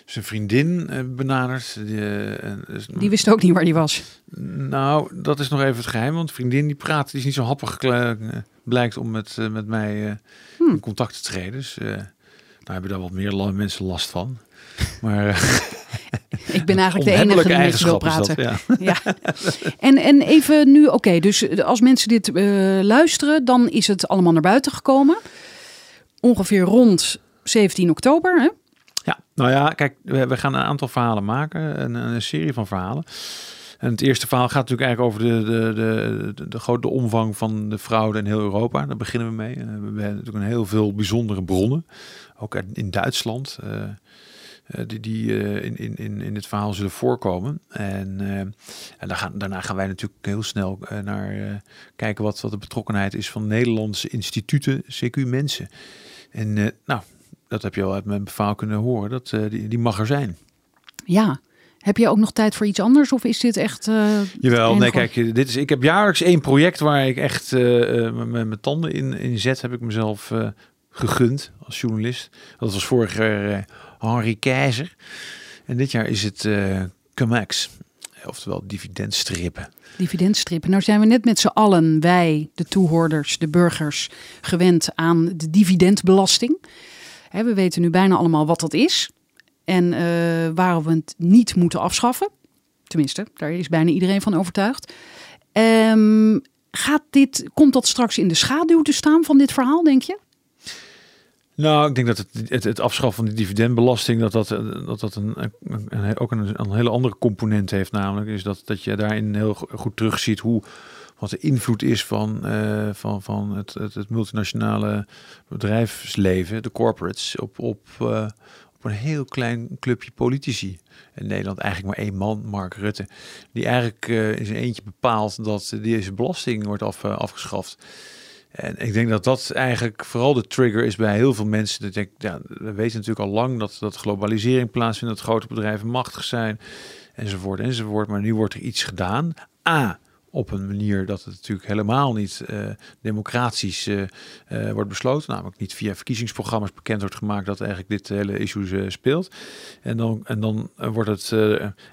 zijn vriendin benaderd. Die, en, Die wist ook niet waar die was. nou, dat is nog even het geheim, want vriendin die praat, die is niet zo happig blijkt om met, met mij Hmm. in contact te treden. Dus nou hebben daar wat meer mensen last van. Maar eh, (laughs) Ik ben eigenlijk de enige die met je wil praten. dat, ja. Ja. En, en even nu, oké, dus als mensen dit eh, luisteren, dan is het allemaal naar buiten gekomen. Ongeveer rond 17 oktober. Hè? Ja, nou ja, kijk, we, we gaan een aantal verhalen maken, een, een serie van verhalen. En het eerste verhaal gaat natuurlijk eigenlijk over de, de, de, de, de grote omvang van de fraude in heel Europa. Daar beginnen we mee. Eh, we hebben natuurlijk een heel veel bijzondere bronnen, ook in Duitsland, eh, eh, die, die eh, in, in, in, in het verhaal zullen voorkomen. En, en daar gaan, daarna gaan wij natuurlijk heel snel naar kijken wat, wat de betrokkenheid is van Nederlandse instituten, CQ mensen. En nou, dat heb je al uit mijn verhaal kunnen horen. Dat, die, die mag er zijn. Ja. Heb je ook nog tijd voor iets anders? Of is dit echt. Jawel, nee, kijk, dit is, ik heb jaarlijks één project waar ik echt met mijn tanden in, in zet. Heb ik mezelf gegund als journalist. Dat was vorig jaar eh, Henri Keizer. En dit jaar is het eh Cumax. Oftewel dividendstrippen. Dividendstrippen. Nou zijn we net met z'n allen, wij, de toehoorders, de burgers, gewend aan de dividendbelasting. Hè, we weten nu bijna allemaal wat dat is. En eh, waarom we het niet moeten afschaffen. Tenminste, daar is bijna iedereen van overtuigd. Ehm, gaat dit, komt dat straks in de schaduw te staan van dit verhaal, denk je? Nou, ik denk dat het, het, het afschaffen van die dividendbelasting, dat dat, dat, dat een, een, ook een, een hele andere component heeft. Namelijk is dat, dat je daarin heel go- goed terugziet hoe, wat de invloed is van, eh, van, van het, het, multinationale bedrijfsleven, de corporates, op, op, eh, op een heel klein clubje politici. In Nederland eigenlijk maar één man, Mark Rutte, die eigenlijk eh, in zijn eentje bepaalt dat deze belasting wordt af, afgeschaft. En ik denk dat dat eigenlijk vooral de trigger is bij heel veel mensen. Dat ik, ja, we weten natuurlijk al lang dat, dat globalisering plaatsvindt, dat grote bedrijven machtig zijn, enzovoort, enzovoort. Maar nu wordt er iets gedaan. A, op een manier dat het natuurlijk helemaal niet eh, democratisch eh, eh, wordt besloten. Namelijk niet via verkiezingsprogramma's bekend wordt gemaakt dat eigenlijk dit hele issue speelt. En dan, en dan wordt het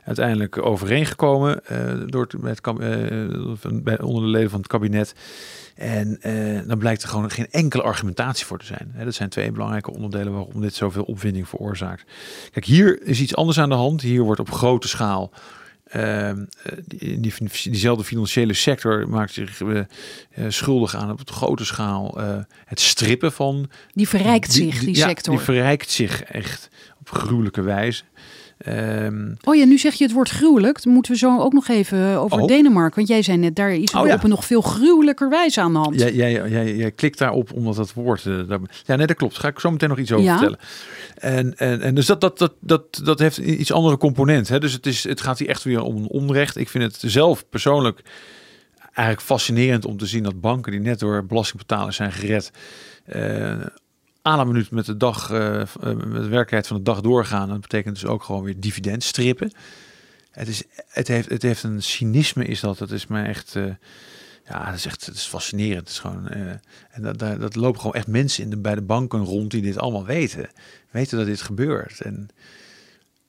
uiteindelijk overeengekomen door het, onder de leden van het kabinet. En dan blijkt er gewoon geen enkele argumentatie voor te zijn. Dat zijn twee belangrijke onderdelen waarom dit zoveel opwinding veroorzaakt. Kijk, hier is iets anders aan de hand. Hier wordt op grote schaal. Ehm, eh, die, die, diezelfde financiële sector maakt zich eh, eh, schuldig aan op grote schaal het strippen van Die verrijkt zich, die, sector. Die verrijkt zich echt op gruwelijke wijze. Ehm, Oh ja, nu zeg je het woord gruwelijk. Dan moeten we zo ook nog even over Oh. Denemarken. Want jij zei net, daar is Oh ja. op een nog veel gruwelijker wijze aan de hand. jij, jij, jij, jij klikt daarop omdat dat woord. daar, ja, nee, dat klopt. Daar ga ik zo meteen nog iets over Ja. vertellen. En, en, en dus dat, dat, dat, dat, dat heeft een iets andere component. Hè? Dus het, is, het gaat hier echt weer om een onrecht. Ik vind het zelf persoonlijk eigenlijk fascinerend om te zien dat banken die net door belastingbetalers zijn gered. eh à la minuut met de dag, eh, eh, met de werkelijkheid van de dag doorgaan. Dat betekent dus ook gewoon weer dividend strippen. Het, is, het, heeft, het heeft een cynisme, is dat. Dat is mij echt. ja, dat is echt het is fascinerend. Het is gewoon, en dat, daar- dat lopen gewoon echt mensen in de, bij de banken rond die dit allemaal weten. Weten dat dit gebeurt. En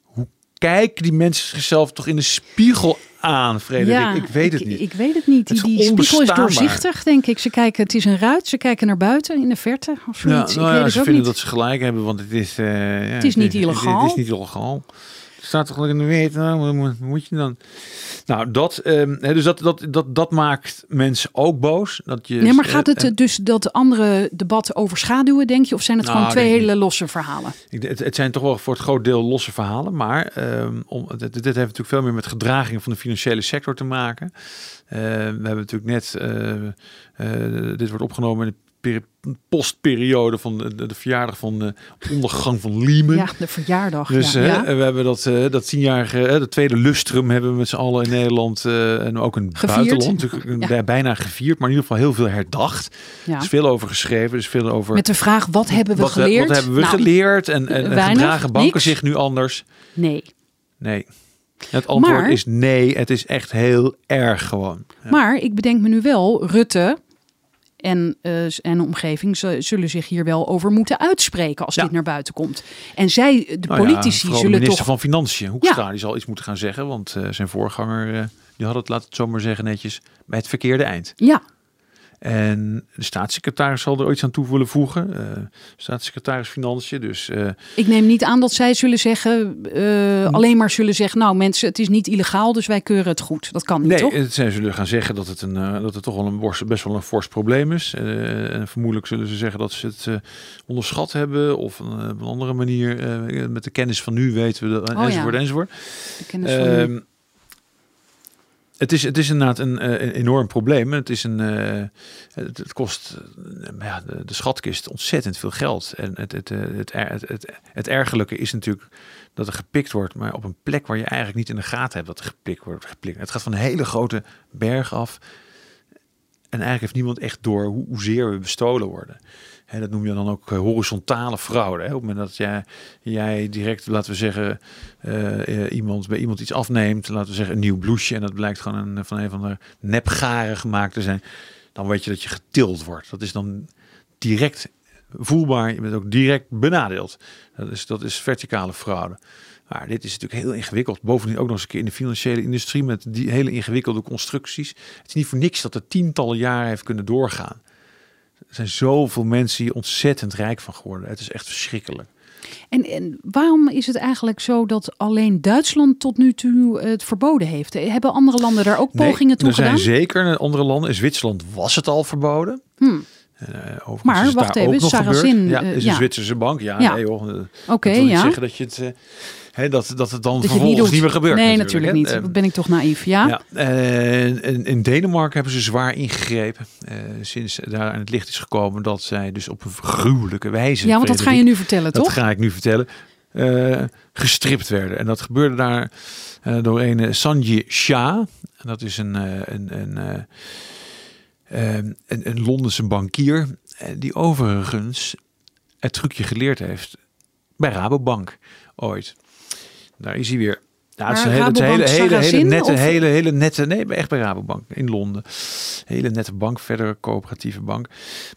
hoe kijken die mensen zichzelf toch in de spiegel aan, Frederik? ik weet het ik, niet. Ik weet het niet. Het Die, die spiegel is doorzichtig, denk ik. Ze kijken, het is een ruit. Ze kijken naar buiten in de verte of ja, zoiets. nou ik ja, weet het ze vinden niet. dat ze gelijk hebben, want het is... eh, ja, Het is niet illegaal. Het, is niet illegaal. Het staat toch in de wet, nou, moet- je dan? Nou, dat, ehm, dus dat, dat, dat, dat maakt mensen ook boos. Dat je, Nee, maar gaat het eh, eh, dus dat andere debat overschaduwen, denk je? Of zijn het Nou, gewoon twee hele losse verhalen? Ik, het, het zijn toch wel voor het groot deel losse verhalen, maar ehm, om, dit, dit heeft natuurlijk veel meer met gedraging van de financiële sector te maken. Eh, we hebben natuurlijk net, eh, dit wordt opgenomen in postperiode van de, de, verjaardag van de ondergang van Lehman. Ja, de verjaardag. Dus ja. hè, ja. we hebben dat, eh dat tienjarige, hè, de tweede lustrum hebben we met z'n allen in Nederland eh, en ook in het buitenland natuurlijk Ja. bijna gevierd, maar in ieder geval heel veel herdacht. Ja. Er is veel over geschreven, is veel over Met de vraag, wat hebben we wat, eh, geleerd? Wat hebben we Nou, geleerd? En, en, en gedragen banken niks. zich nu anders? Nee. Nee. Het antwoord Maar- is nee, het is echt heel erg gewoon. Maar ik bedenk me nu wel, Rutte en, eh, en omgeving zullen zich hier wel over moeten uitspreken als Ja. dit naar buiten komt. En zij, de Nou ja, politici, de zullen minister toch. van Financiën, Hoekstra, die zal iets moeten gaan zeggen. Want eh, zijn voorganger, eh, die had het, laat het zomaar zeggen netjes, bij het verkeerde eind. Ja, En de staatssecretaris zal er ooit aan toe willen voegen. eh, staatssecretaris Financiën, dus... eh, ik neem niet aan dat zij zullen zeggen, eh, alleen maar zullen zeggen, nou mensen, het is niet illegaal, dus wij keuren het goed. Dat kan niet, Nee, toch? het, zij zullen gaan zeggen dat het, een, dat het toch wel een borst, best wel een fors probleem is. En vermoedelijk zullen ze zeggen dat ze het onderschat hebben. Of een, op een andere manier, met de kennis van nu weten we dat, Oh ja. enzovoort, enzovoort. De kennis van nu. Het, is, het is inderdaad een, eh, enorm probleem. Het, is een, eh, het, kost eh, ja, de, schatkist ontzettend veel geld. En het, het, het, het, het, het ergerlijke is natuurlijk dat er gepikt wordt, maar op een plek waar je eigenlijk niet in de gaten hebt dat er gepikt wordt. Gepikt. Het gaat van een hele grote berg af. En eigenlijk heeft niemand echt door hoe, hoezeer we bestolen worden. Hè, dat noem je dan ook eh, horizontale fraude. Op het moment dat jij, jij direct, laten we zeggen, eh, eh, iemand, bij iemand iets afneemt, laten we zeggen een nieuw blouseje, en dat blijkt gewoon een, van een van de nepgaren gemaakt te zijn, dan weet je dat je getild wordt. Dat is dan direct voelbaar, je bent ook direct benadeeld. Dat is, dat is verticale fraude. Maar dit is natuurlijk heel ingewikkeld. Bovendien ook nog eens een keer in de financiële industrie met die hele ingewikkelde constructies. Het is niet voor niks dat het tientallen jaren heeft kunnen doorgaan. Er zijn zoveel mensen hier ontzettend rijk van geworden. Het is echt verschrikkelijk. En, en waarom is het eigenlijk zo dat alleen Duitsland tot nu toe het verboden heeft? Hebben andere landen daar ook Nee, pogingen toe er zijn gedaan? zeker andere landen. In Zwitserland was het al verboden. Hmm. Eh, overigens Maar is wacht daar even, ook nog Sarrazin, gebeurd. Ja, eh, is ja. een Zwitserse bank. Ja, Ja. nee joh. eh, Oké, ja. zeggen dat je het, eh, dat, dat het dan Dat het vervolgens niet, meer gebeurt. Nee, natuurlijk, niet. Eh, Dat ben ik toch naïef. Ja? Ja, en in, Denemarken hebben ze zwaar ingegrepen. eh, sinds daar aan het licht is gekomen dat zij dus op een gruwelijke wijze. Ja, want dat ga je nu vertellen, Dat toch? ga ik nu vertellen. eh, gestript werden. En dat gebeurde daar door een Sanjay Shah. En dat is een, een, een, eh, eh, een, een Londense bankier. die overigens het trucje geleerd heeft bij Rabobank ooit. Daar is hij weer. Ja, het is een hele, het hele, hele, nette, of- hele, hele nette, nee, echt bij Rabobank in Londen. Hele nette bank, verder coöperatieve bank.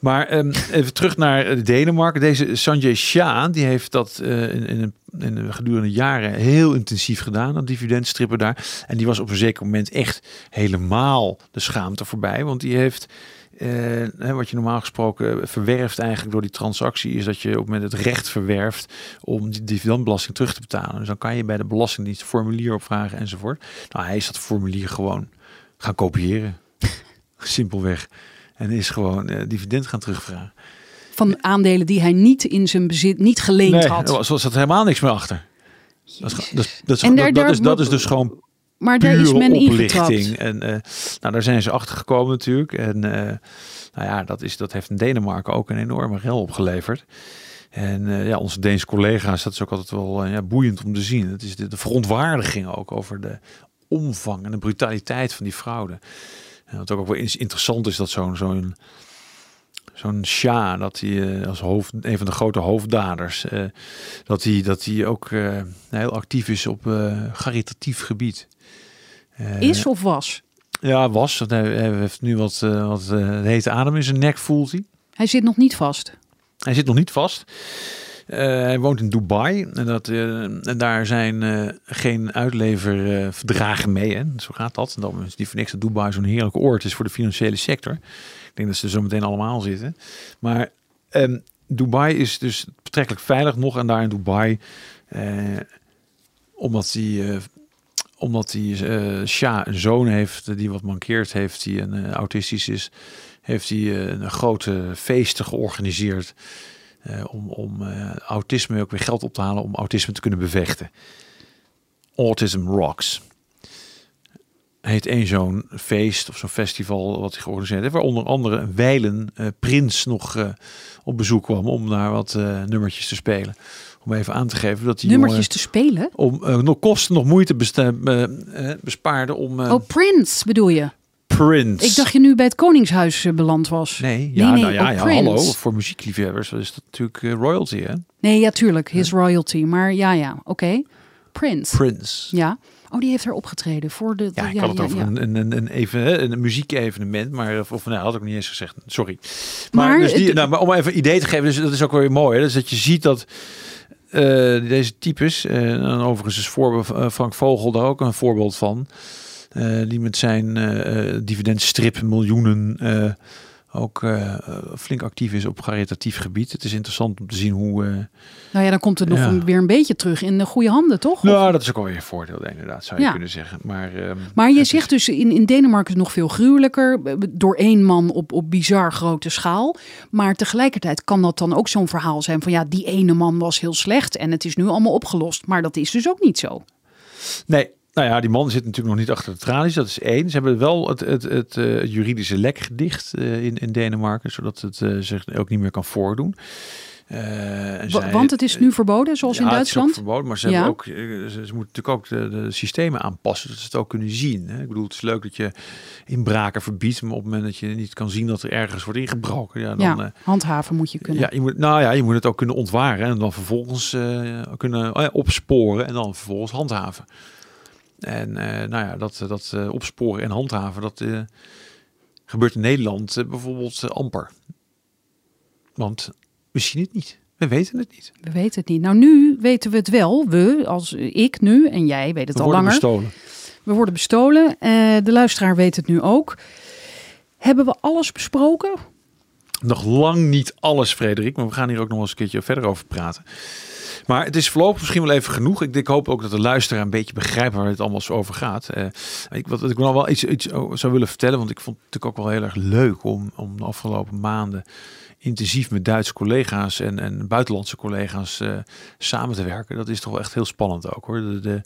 Maar ehm, even terug naar eh, Denemarken. Deze Sanjay Shah, die heeft dat eh, in, in, een- in gedurende jaren heel intensief gedaan, dat dividendstrippen daar. En die was op een zeker moment echt helemaal de schaamte voorbij, want die heeft eh, wat je normaal gesproken verwerft eigenlijk door die transactie, is dat je op het moment het recht verwerft om die dividendbelasting terug te betalen. Dus dan kan je bij de Belastingdienst een formulier opvragen enzovoort. Nou, hij is dat formulier gewoon gaan kopiëren. (laughs) Simpelweg. En is gewoon eh, dividend gaan terugvragen. Van aandelen die hij niet in zijn bezit, niet geleend Nee, had. er zat helemaal niks meer achter. Dat is, dat, is, dat is dus gewoon maar daar is men ingetrapt. En eh, nou, daar zijn ze achter gekomen natuurlijk. En eh, nou ja, dat, is, dat heeft in Denemarken ook een enorme rel opgeleverd. En eh, ja, onze Deense collega's, dat is ook altijd wel ja, boeiend om te zien. Het is de, de verontwaardiging ook over de omvang en de brutaliteit van die fraude. En wat ook wel eens interessant is dat zo'n zo'n zo'n Sja, dat hij eh, als hoofd, een van de grote hoofddaders, eh, dat hij dat hij ook eh, heel actief is op eh caritatief gebied. Is of was? Ja, was. Want hij, hij heeft nu wat, wat hete adem in zijn nek, voelt hij. Hij zit nog niet vast. Hij zit nog niet vast. Hij woont in Dubai. En, dat, en daar zijn geen uitleververdragen mee. Hè. Zo gaat dat. En dan is die voor niks dat Dubai zo'n heerlijk oord is voor de financiële sector. Ik denk dat ze zo meteen allemaal zitten. Maar ehm, Dubai is dus betrekkelijk veilig nog. En daar in Dubai, eh, omdat die... eh, omdat die eh Sja een zoon heeft die wat mankeert heeft, die een eh, autistisch is, heeft hij eh, een grote feesten georganiseerd om, om autisme ook weer geld op te halen om autisme te kunnen bevechten. Autism Rocks. Heet één zo'n feest of zo'n festival wat hij georganiseerd heeft, waar onder andere een wijlen eh, prins nog eh, op bezoek kwam om daar wat eh, nummertjes te spelen. Om even aan te geven dat die Nummertjes jongen te spelen? om nog kosten, nog moeite bespaarde om Oh, Prince bedoel je? Prince. Ik dacht je nu bij het Koningshuis beland was. Nee, ja, nee, nou ja, oh, ja hallo. Voor muziekliefhebbers is dat natuurlijk royalty, hè? Nee, ja, tuurlijk. His royalty. Maar ja, ja, oké. Prince. Prince. Ja. Oh, die heeft er opgetreden voor de. Ja, ik had het over Een, een, een, een, even, een muziekevenement, maar of, of nou, had ik niet eens gezegd. Sorry. Maar, Maar dus die, nou, maar om even een idee te geven, dus dat is ook weer mooi. Hè, dus dat je ziet dat eh, deze types, eh, en overigens is voorbeeld, eh, Frank Vogel daar ook een voorbeeld van, die met zijn dividendstrip miljoenen ook eh, flink actief is op caritatief gebied. Het is interessant om te zien hoe. eh, Nou ja, dan komt het nog Ja. weer een beetje terug in de goede handen, toch? nou, dat is ook alweer een voordeel, inderdaad, zou je Ja. kunnen zeggen. Maar, ehm, Maar je is- zegt dus in, in Denemarken is het nog veel gruwelijker. eh, Door één man op, op bizar grote schaal. Maar tegelijkertijd kan dat dan ook zo'n verhaal zijn van ja, die ene man was heel slecht en het is nu allemaal opgelost. Maar dat is dus ook niet zo. Nee, nou ja, die man zit natuurlijk nog niet achter de tralies. Dat is één. Ze hebben wel het, het, het eh, juridische lek gedicht eh, in, in Denemarken, zodat het eh, zich ook niet meer kan voordoen. Zij- Want het is nu verboden, zoals in Ja, het is ook Duitsland. verboden, maar ze, Ja. hebben ook, ze, ze moeten natuurlijk ook de, de systemen aanpassen, dat ze het ook kunnen zien. Hè? Ik bedoel, het is leuk dat je inbraken verbiedt, maar op het moment dat je niet kan zien dat er ergens wordt ingebroken, ja, dan, Ja, handhaven moet je kunnen. ja, je moet, nou ja, je moet het ook kunnen ontwaren en dan vervolgens kunnen oh opsporen en dan vervolgens handhaven. En eh, nou ja, dat, dat eh, opsporen en handhaven, dat eh, gebeurt in Nederland bijvoorbeeld amper. Want we zien het niet. We weten het niet. We weten het niet. Nou, nu weten we het wel. We, als ik nu en jij weet het We al worden langer. bestolen. We worden bestolen. De luisteraar weet het nu ook. Hebben we alles besproken? Nog lang niet alles, Frederik. Maar we gaan hier ook nog eens een keertje verder over praten. Maar het is voorlopig misschien wel even genoeg. Ik, ik hoop ook dat de luisteraar een beetje begrijpt waar het allemaal zo over gaat. Eh, ik, wat, ik nog wel iets, iets zou willen vertellen. Want ik vond het natuurlijk ook wel heel erg leuk om, om de afgelopen maanden intensief met Duitse collega's en, en buitenlandse collega's eh, samen te werken. Dat is toch wel echt heel spannend ook hoor. De, de,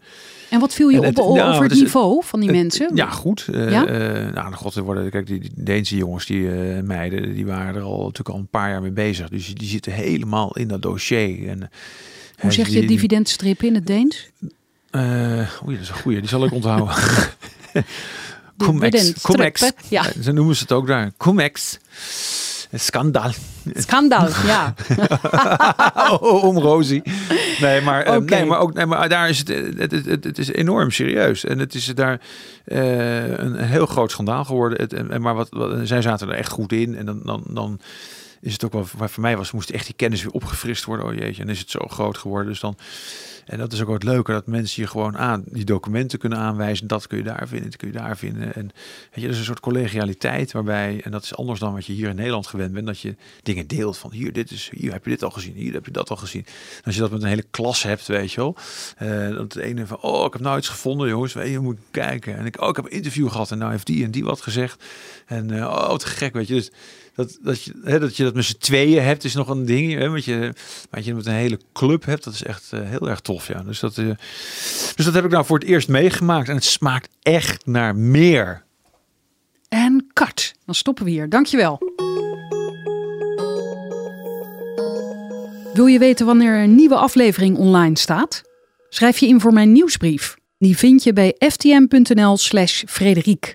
En wat viel je En op het- nou, over het het is- niveau van die het- mensen? Ja, goed. Eh, Ja? nou, god, er worden, kijk, die, die Deense jongens, die meiden, die waren er al natuurlijk al een paar jaar mee bezig. Dus die, die zitten helemaal in dat dossier. En, Hoe zeg je dividendstrip in het Deens? Uh, oei, dat is een goeie. Die zal ik onthouden. (laughs) Comex. Comex. Ja. Zo noemen ze het ook daar. Comex. Schandaal. Schandaal, (laughs) ja. oh, om Rosie. Nee, maar, eh, nee, maar ook nee, maar daar is het, eh, het, het, is enorm serieus. En het is daar eh, een, heel groot schandaal geworden. Het, en, en maar wat, wat, zij zaten er echt goed in. En dan, dan, dan is het ook wel, waar voor mij was, moest echt die kennis weer opgefrist worden. Oh jeetje, en is het zo groot geworden. Dus dan, en dat is ook wat leuker, dat mensen je gewoon aan die documenten kunnen aanwijzen. Dat kun je daar vinden, dat kun je daar vinden. En weet je, dat is een soort collegialiteit waarbij, en dat is anders dan wat je hier in Nederland gewend bent, dat je dingen deelt van hier, dit is, hier heb je dit al gezien, hier heb je dat al gezien. En als je dat met een hele klas hebt, weet je wel, eh, dat de ene van, oh, ik heb nou iets gevonden, jongens, weet je, je kijken. En ik, oh, ik heb een interview gehad en nou heeft die en die wat gezegd. En eh, oh, wat gek, weet je. Dus dat, dat, je, hè, dat je dat met z'n tweeën hebt, is nog een ding. Hè, wat je, wat je met een hele club hebt, dat is echt eh, heel erg tof. Ja. Dus, dat, eh, dus dat heb ik nou voor het eerst meegemaakt. En het smaakt echt naar meer. En kat. Dan stoppen we hier. Dankjewel. Wil je weten wanneer een nieuwe aflevering online staat? Schrijf je in voor mijn nieuwsbrief. Die vind je bij ftm.nl slash Frederiek.